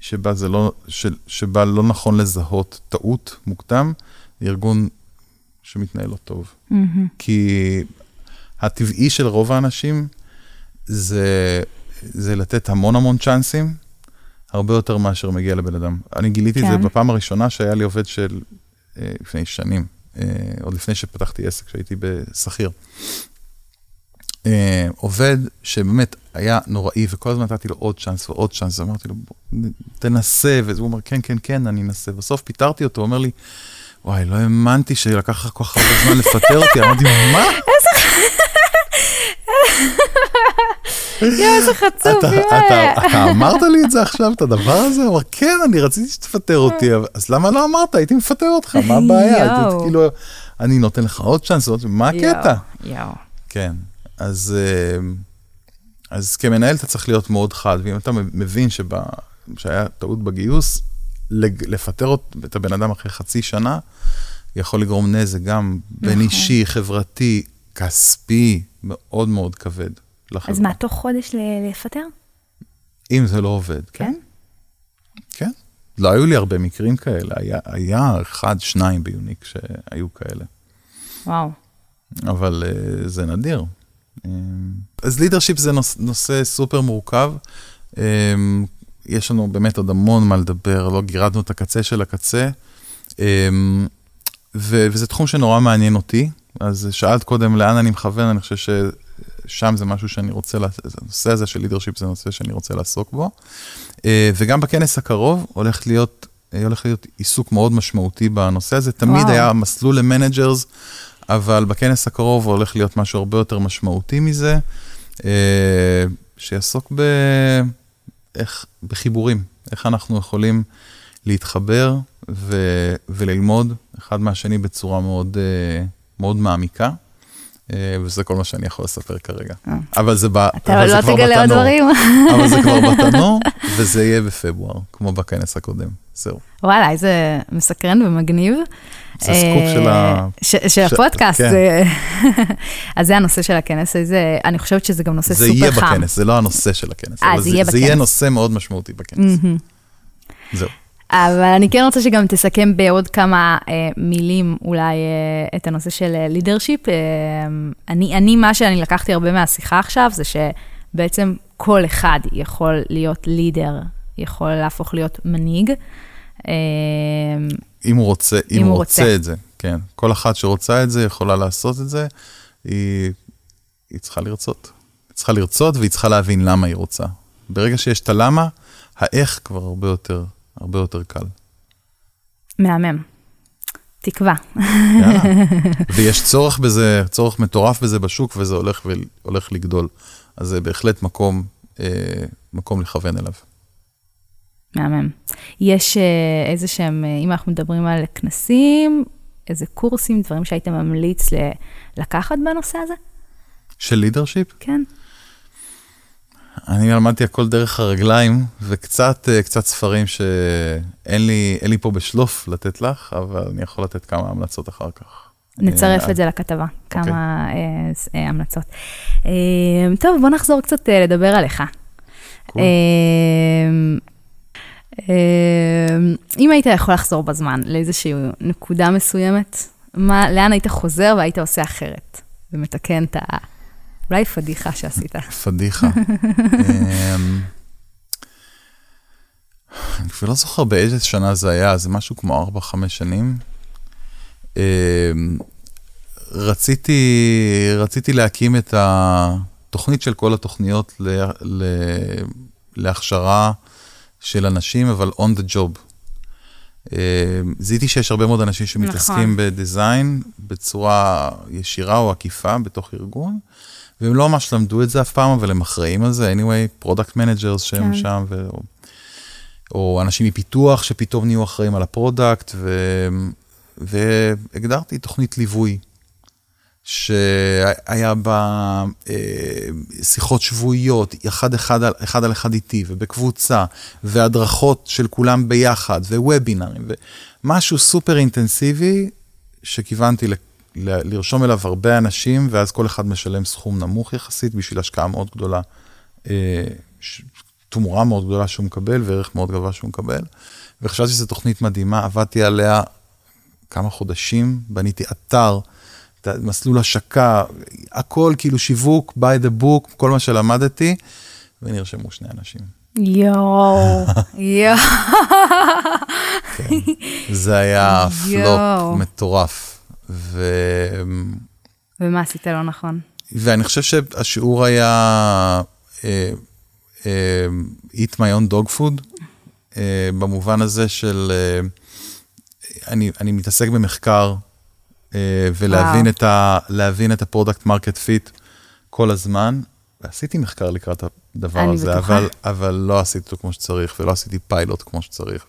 שבה, זה לא, של, שבה לא נכון לזהות טעות מוקדם, ארגון שמתנהל לא טוב. Mm-hmm. כי הטבעי של רוב האנשים זה, זה לתת המון המון צ'אנסים, הרבה יותר מאשר מגיע לבן אדם. אני גיליתי כן. את זה כן. בפעם הראשונה שהיה לי עובד של, לפני שנים, עוד לפני שפתחתי עסק, כשהייתי בשכיר. אה, עובד שבאמת היה נוראי, וכל הזמן נתתי לו עוד צ'אנס ועוד צ'אנס, אמרתי לו, תנסה, והוא אומר, כן, כן, כן, אני אנסה. בסוף פיטרתי אותו, הוא אומר לי, וואי, לא האמנתי שלקח לך כל כך הרבה זמן לפטר אותי, אמרתי, מה? איזה חצוף, אתה אמרת לי את זה עכשיו, את הדבר הזה? הוא אמר, כן, אני רציתי שתפטר אותי, אז למה לא אמרת? הייתי מפטר אותך, מה הבעיה? כאילו, אני נותן לך עוד צ'אנס, מה הקטע? כן. אז, אה, אז כמנהל אתה צריך להיות מאוד חד, ואם אתה מבין שבה, שהיה טעות בגיוס, לפטר את הבן אדם אחרי חצי שנה, יכול לגרום נזק גם בין נכון. אישי, חברתי, כספי, מאוד מאוד כבד לחברה. אז מה, תוך חודש לפטר? אם זה לא עובד, כן. כן? כן. לא היו לי הרבה מקרים כאלה, היה, היה אחד, שניים ביוניק שהיו כאלה. וואו. אבל uh, זה נדיר. אז לידרשיפ זה נוש, נושא סופר מורכב. אמ, יש לנו באמת עוד המון מה לדבר, לא גירדנו את הקצה של הקצה. אמ, ו- וזה תחום שנורא מעניין אותי. אז שאלת קודם לאן אני מכוון, אני חושב ששם זה משהו שאני רוצה, הנושא הזה של לידרשיפ זה נושא שאני רוצה לעסוק בו. אה, וגם בכנס הקרוב הולך להיות, אה, הולך להיות עיסוק מאוד משמעותי בנושא הזה. תמיד וואו. היה מסלול ל managers. אבל בכנס הקרוב הולך להיות משהו הרבה יותר משמעותי מזה, אה, שיעסוק ב... איך, בחיבורים, איך אנחנו יכולים להתחבר ו, וללמוד אחד מהשני בצורה מאוד, אה, מאוד מעמיקה. אה, וזה כל מה שאני יכול לספר כרגע. אבל זה, ב, אתה אבל לא תגלה עוד דברים. אבל זה כבר בתנור, וזה יהיה בפברואר, כמו בכנס הקודם. זהו. וואלה, איזה מסקרן ומגניב. זה סקופ של ה... של הפודקאסט. כן. אז זה הנושא של הכנס, זה, אני חושבת שזה גם נושא סופר חם. זה יהיה בכנס, זה לא הנושא של הכנס. אה, זה יהיה בכנס. זה יהיה נושא מאוד משמעותי בכנס. זהו. אבל אני כן רוצה שגם תסכם בעוד כמה אה, מילים אולי אה, את הנושא של leadership. אה, אני, אני, מה שאני לקחתי הרבה מהשיחה עכשיו, זה שבעצם כל אחד יכול להיות leader, יכול להפוך להיות מנהיג. אה, אם הוא רוצה, אם, אם הוא רוצה. רוצה את זה, כן. כל אחת שרוצה את זה יכולה לעשות את זה, היא, היא צריכה לרצות. היא צריכה לרצות והיא צריכה להבין למה היא רוצה. ברגע שיש את הלמה, האיך כבר הרבה יותר, הרבה יותר קל. מהמם. תקווה. ויש צורך בזה, צורך מטורף בזה בשוק, וזה הולך, הולך לגדול. אז זה בהחלט מקום, אה, מקום לכוון אליו. מהמם. יש אה, איזה שהם, אה, אם אנחנו מדברים על כנסים, איזה קורסים, דברים שהיית ממליץ לקחת בנושא הזה? של לידרשיפ? כן. אני למדתי הכל דרך הרגליים, וקצת אה, קצת ספרים שאין לי, לי פה בשלוף לתת לך, אבל אני יכול לתת כמה המלצות אחר כך. נצרף את זה לכתבה, כמה. אוקיי. המלצות. טוב, בוא נחזור קצת לדבר עליך. אם היית יכול לחזור בזמן לאיזושהי נקודה מסוימת, מה, לאן היית חוזר והיית עושה אחרת? ומתקן את ה... אולי פדיחה שעשית. פדיחה. אמ, אני כבר לא זוכר באיזה שנה זה היה, זה משהו כמו 4-5 שנים. אמ, רציתי, רציתי להקים את התוכנית של כל התוכניות ל, ל, להכשרה של אנשים, אבל on the job. אה, זיהיתי שיש הרבה מאוד אנשים שמתעסקים נכון. ב design בצורה ישירה או עקיפה בתוך ארגון, והם לא ממש למדו את זה אף פעם, אבל הם אחראים על זה, anyway, product managers שהם כן. שם, ו... או אנשים מפיתוח שפתאום נהיו אחראים על ה product, ו... והגדרתי תוכנית ליווי שהיה בה אה, שיחות שבועיות, אחד, אחד, אחד על אחד איתי, ובקבוצה, והדרכות של כולם ביחד, ווובינרים, ומשהו סופר אינטנסיבי, שכיוונתי ל, ל, לרשום אליו הרבה אנשים, ואז כל אחד משלם סכום נמוך יחסית בשביל השקעה מאוד גדולה, אה, תמורה מאוד גדולה שהוא מקבל, וערך מאוד גבוה שהוא מקבל. וחשבתי שזו תוכנית מדהימה, עבדתי עליה כמה חודשים, בניתי אתר. מסלול השקה, הכל כאילו שיווק, by the book, כל מה שלמדתי, ונרשמו שני אנשים. יואו, יואו. כן, זה היה פלופ מטורף. ו... ומה עשית לא נכון? ואני חושב שהשיעור היה uh, uh, eat my own dog food, uh, במובן הזה של, uh, אני, אני מתעסק במחקר אה, ולהבין את, ה, את ה product market fit כל הזמן. ועשיתי מחקר לקראת הדבר הזה, אבל, אבל לא עשיתי אותו כמו שצריך, ולא עשיתי פיילוט כמו שצריך,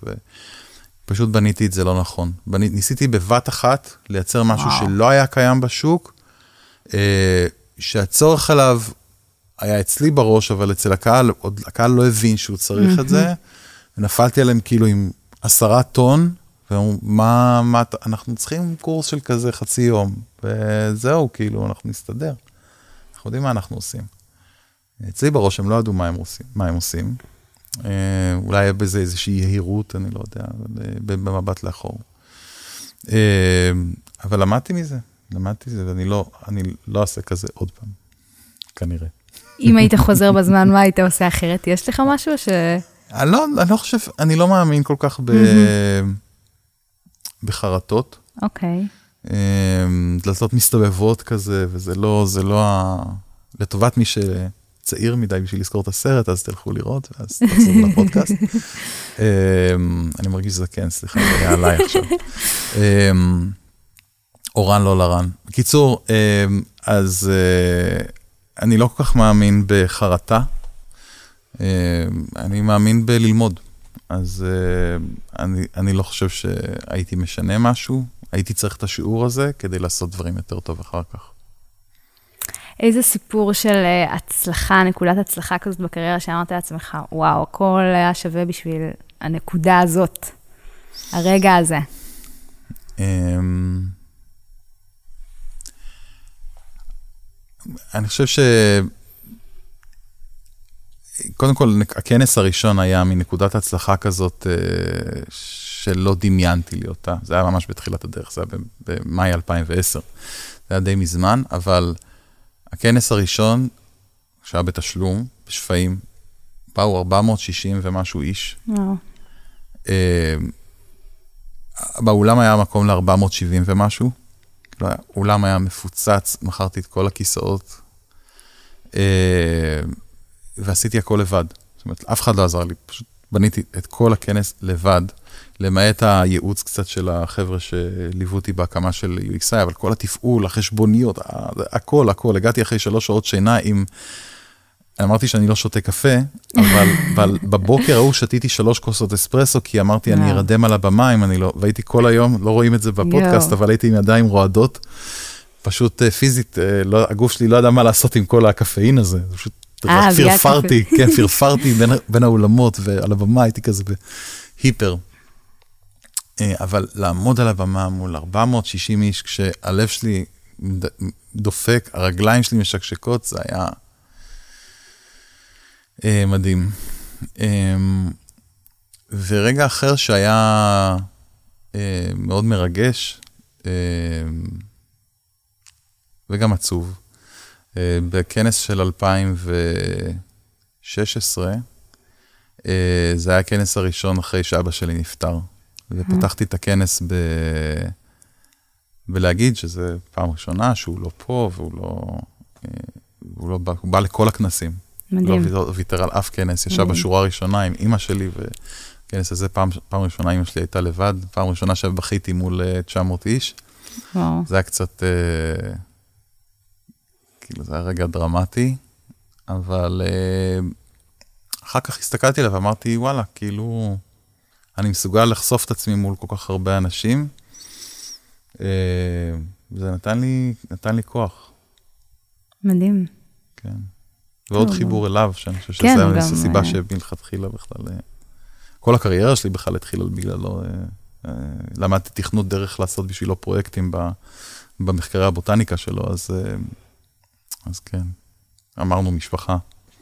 ופשוט בניתי את זה לא נכון. בנ... ניסיתי בבת אחת לייצר משהו וואו. שלא היה קיים בשוק, אה, שהצורך עליו היה אצלי בראש, אבל אצל הקהל, עוד הקהל לא הבין שהוא צריך את זה, ונפלתי עליהם כאילו עם עשרה טון ואומרים, מה, מה, אנחנו צריכים קורס של כזה חצי יום, וזהו, כאילו, אנחנו נסתדר. אנחנו יודעים מה אנחנו עושים. אצלי בראש הם לא ידעו מה הם עושים. מה הם עושים. אה, אולי היה בזה איזושהי יהירות, אני לא יודע, אה, במבט לאחור. אה, אבל למדתי מזה, למדתי מזה, ואני לא, אני לא אעשה כזה עוד פעם, כנראה. אם היית חוזר בזמן, מה היית עושה אחרת? יש לך משהו ש... אני לא, אני לא חושב, אני לא מאמין כל כך ב... בחרטות. אוקיי. Okay. דלתות מסתובבות כזה, וזה לא, זה לא ה... לטובת מי שצעיר מדי בשביל לזכור את הסרט, אז תלכו לראות, ואז תחזרו לפודקאסט. אמ, אני מרגיש זקן, סליחה, זה היה עליי עכשיו. אמ, אורן לא לרן. בקיצור, אז אה, אני לא כל כך מאמין בחרטה, אני מאמין בללמוד. אז uh, אני, אני לא חושב שהייתי משנה משהו, הייתי צריך את השיעור הזה כדי לעשות דברים יותר טוב אחר כך. איזה סיפור של uh, הצלחה, נקודת הצלחה כזאת בקריירה שאמרת לעצמך, וואו, הכל היה שווה בשביל הנקודה הזאת, הרגע הזה. Um, אני חושב ש... קודם כל, הכנס הראשון היה מנקודת הצלחה כזאת אה, שלא דמיינתי לי אותה. זה היה ממש בתחילת הדרך, זה היה במאי 2010. זה היה די מזמן, אבל הכנס הראשון, שהיה בתשלום, בשפיים, באו 460 ומשהו איש. וואו. אה, באולם היה מקום ל-470 ומשהו. כאילו, האולם היה מפוצץ, מכרתי את כל הכיסאות. אה, ועשיתי הכל לבד. זאת אומרת, אף אחד לא עזר לי, פשוט בניתי את כל הכנס לבד, למעט הייעוץ קצת של החבר'ה שליוו אותי בהקמה של UXI, אבל כל התפעול, החשבוניות, הכל, הכל. הגעתי אחרי שלוש שעות שינה עם... אמרתי שאני לא שותה קפה, אבל, אבל בבוקר ההוא שתיתי שלוש כוסות אספרסו, כי אמרתי, אני ארדם על הבמה אם אני לא, והייתי כל היום, לא רואים את זה בפודקאסט, אבל הייתי עם ידיים רועדות. פשוט אה, פיזית, אה, לא, הגוף שלי לא ידע מה לעשות עם כל הקפאין הזה, פשוט אה, פרפרתי, כן, פרפרתי בין, בין האולמות, ועל הבמה הייתי כזה בהיפר. אה, אבל לעמוד על הבמה מול 460 איש, כשהלב שלי דופק, הרגליים שלי משקשקות, זה היה אה, מדהים. אה, ורגע אחר שהיה אה, מאוד מרגש, וגם עצוב, בכנס של 2016, אה, זה היה הכנס הראשון אחרי שאבא שלי נפטר. ופתחתי את הכנס ב... בלהגיד שזה פעם ראשונה שהוא לא פה והוא לא... אה, הוא לא בא, הוא בא לכל הכנסים. מדהים. לא ויתר על אף כנס, ישב מדהים. בשורה הראשונה עם אימא שלי, וכנס הזה פעם, פעם ראשונה אימא שלי הייתה לבד, פעם ראשונה שבכיתי מול 900 איש. וואו. זה היה קצת... אה, כאילו, זה היה רגע דרמטי, אבל אה, אחר כך הסתכלתי עליו ואמרתי, וואלה, כאילו, אני מסוגל לחשוף את עצמי מול כל כך הרבה אנשים. אה, זה נתן לי, נתן לי כוח. מדהים. כן. ועוד חיבור אליו, שאני חושב כן, שזו הסיבה שמלכתחילה בכלל, כל הקריירה שלי בכלל התחילה בגללו. למדתי תכנות דרך לעשות בשבילו פרויקטים במחקרי הבוטניקה שלו, אז אז כן, אמרנו משפחה.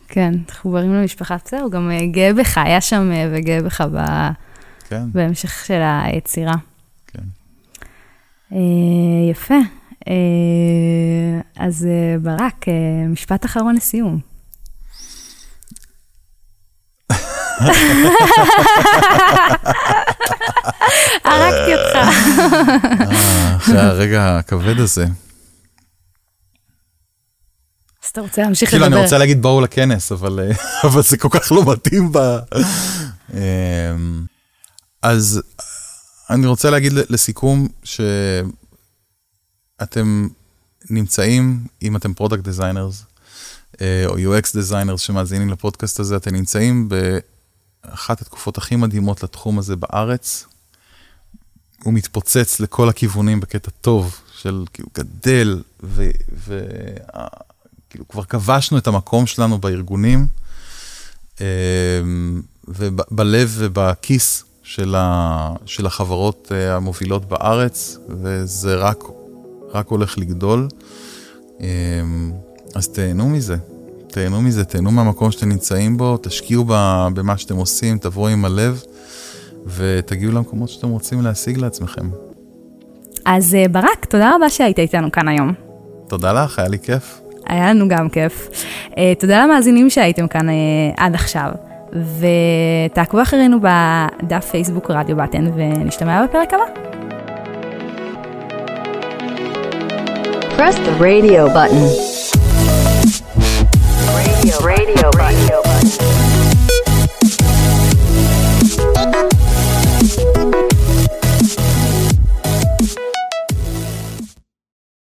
כן, מחוברים למשפחה, בסדר, גם אה, גאה בך, היה שם אה, וגאה בך ב... כן. בהמשך של היצירה. כן. אה, יפה. אז ברק, משפט אחרון לסיום. הרגתי אותך. אחרי הרגע הכבד הזה. אז אתה רוצה להמשיך לדבר. כאילו, אני רוצה להגיד בואו לכנס, אבל, אה, אבל זה כל כך לא מתאים ב... אז אני רוצה להגיד לסיכום, שאתם נמצאים, אם אתם product designers, אה, או UX designers שמאזינים לפודקאסט הזה, אתם נמצאים באחת התקופות הכי מדהימות לתחום הזה בארץ. הוא מתפוצץ לכל הכיוונים בקטע טוב, של כאילו גדל, ו... ו... כאילו כבר כבשנו את המקום שלנו בארגונים, אמ, ובלב ובכיס של, ה, של החברות אה, המובילות בארץ, וזה רק, רק הולך לגדול. אמ, אז תהנו מזה, תהנו מזה, תהנו מהמקום שאתם נמצאים בו, תשקיעו במה שאתם עושים, תבואו עם הלב, ותגיעו למקומות שאתם רוצים להשיג לעצמכם. אז אה, ברק, תודה רבה שהיית איתנו כאן היום. תודה לך, היה לי כיף. היה לנו גם כיף. Uh, תודה למאזינים שהייתם כאן עד עכשיו, ותעקבו אחרינו בדף פייסבוק רדיו בטן, ונשתמע בפרק הבא. Press the radio button. Radio, radio, radio button.